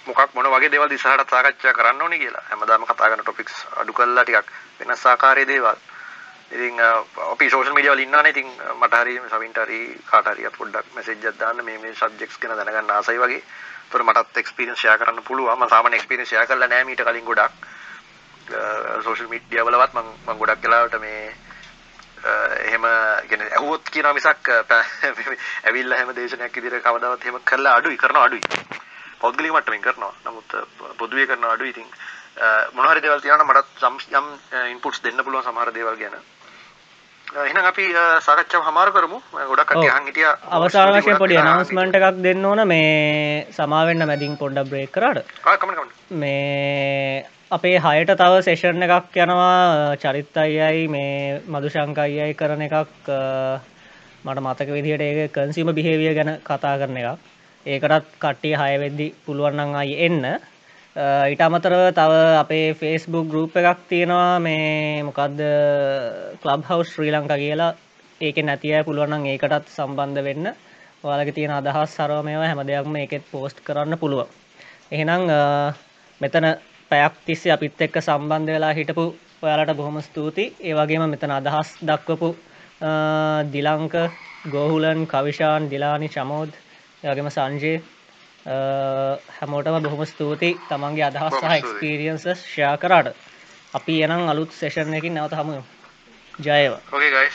මොකක් මොන වගේ දේවල් ඉස්සරහට සාකච්ඡා කරන්න ඕනේ කියලා. හැමදාම කතා කරන ටොපික්ස් අඩු කළා ටිකක් වෙනස් ආකාරයේ දේවල්. ඉතින් අපි සෝෂල් මීඩියා වල ඉන්නවනේ ඉතින් මට හරි සවින්ට හරි කාට හරි පොඩ්ඩක් මැසේජ් එකක් දාන්න මේ මේ සබ්ජෙක්ට්ස් ගැන දැනගන්න ආසයි වගේ. ඒතකොට මටත් එක්ස්පීරියන්ස් ෂෙයා කරන්න පුළුවන්. මම සාමාන්‍ය එක්ස්පීරියන්ස් ෂෙයා කරලා නැහැ මීට කලින් ගොඩක්. සෝෂල් මීඩියා වලවත් මම මම ගොඩක් වෙලාවට මේ එහෙම කියන්නේ ඇහුවොත් කියනවා මිසක් ඇවිල්ලා හැම දේශනයක් විදිහට කවදාවත් එහෙම කරලා අඩුයි කරනවා අඩුයි. පෞද්ගලික මට්ටමින් කරනවා. නමුත් පොදුවේ කරනවා අඩුයි. ඉතින් මොන හරි දේවල් තියෙනවා මටත් යම් ඉන්පුට්ස් දෙන්න පුළුවන් සමහර දේවල් ගැන. එහෙනම් අපි සාකච්ඡාව හමාර කරමු. ගොඩක් කට්ටිය අහන් හිටියා. අවසාන වශයෙන් පොඩි අනවුන්ස්මන්ට් එකක් දෙන්න ඕන මේ සමාවෙන්න මැදින් පොඩ්ඩක් බ්‍රේක් කරාට. ආ කමන්න කමන්න. මේ අපේ හයට තව සෙෂන් එකක් යනවා. චරිත් අයියයි මේ මදුශංක අයියයි කරන එකක් මට මතක විදිහට ඒක කන්සිම බිහේවිය ගැන කතා කරන එකක්. ඒකටත් කට්ටිය හය වෙද්දි පුළුවන් නම් අයි එන්න. ඊට අමතරව තව අපේ ෆේස්බුක් ගරුප් එකක් තියෙනවා. මේ මොකක්ද කලබ් හවස් ශ්‍රී ලංකා කියලා. ඒක නැතිය පුළුවන්නම් ඒකටත් සම්බන්ධ වෙන්න. ඔයාලගේ තියෙන අදහස් සරව මේවා හැම දෙයක්ම එකෙත් පෝස්ට් කරන්න පුළුවන්. එහෙනම් මෙතන පැයක් තිස්සේ අපිත් එක්ක සම්බන්ධ වෙලා හිටපු ඔයාලට බොහොම ස්තුතියි. ඒ වගේම මෙතන අදහස් දක්වපු දිලංක ගෝහුලන් කවිශාන් දිලානි චමෝද් එවගේම සංජය හැමෝටම බොහොම ස්තුතියි තමන්ගේ අදහස් සහ එක්ස්පීරියන්ස ෂයා කරාට. අපි එනම් අලුත් සෙෂන් එකින් නැවත හමුු ජයවා. Okay guys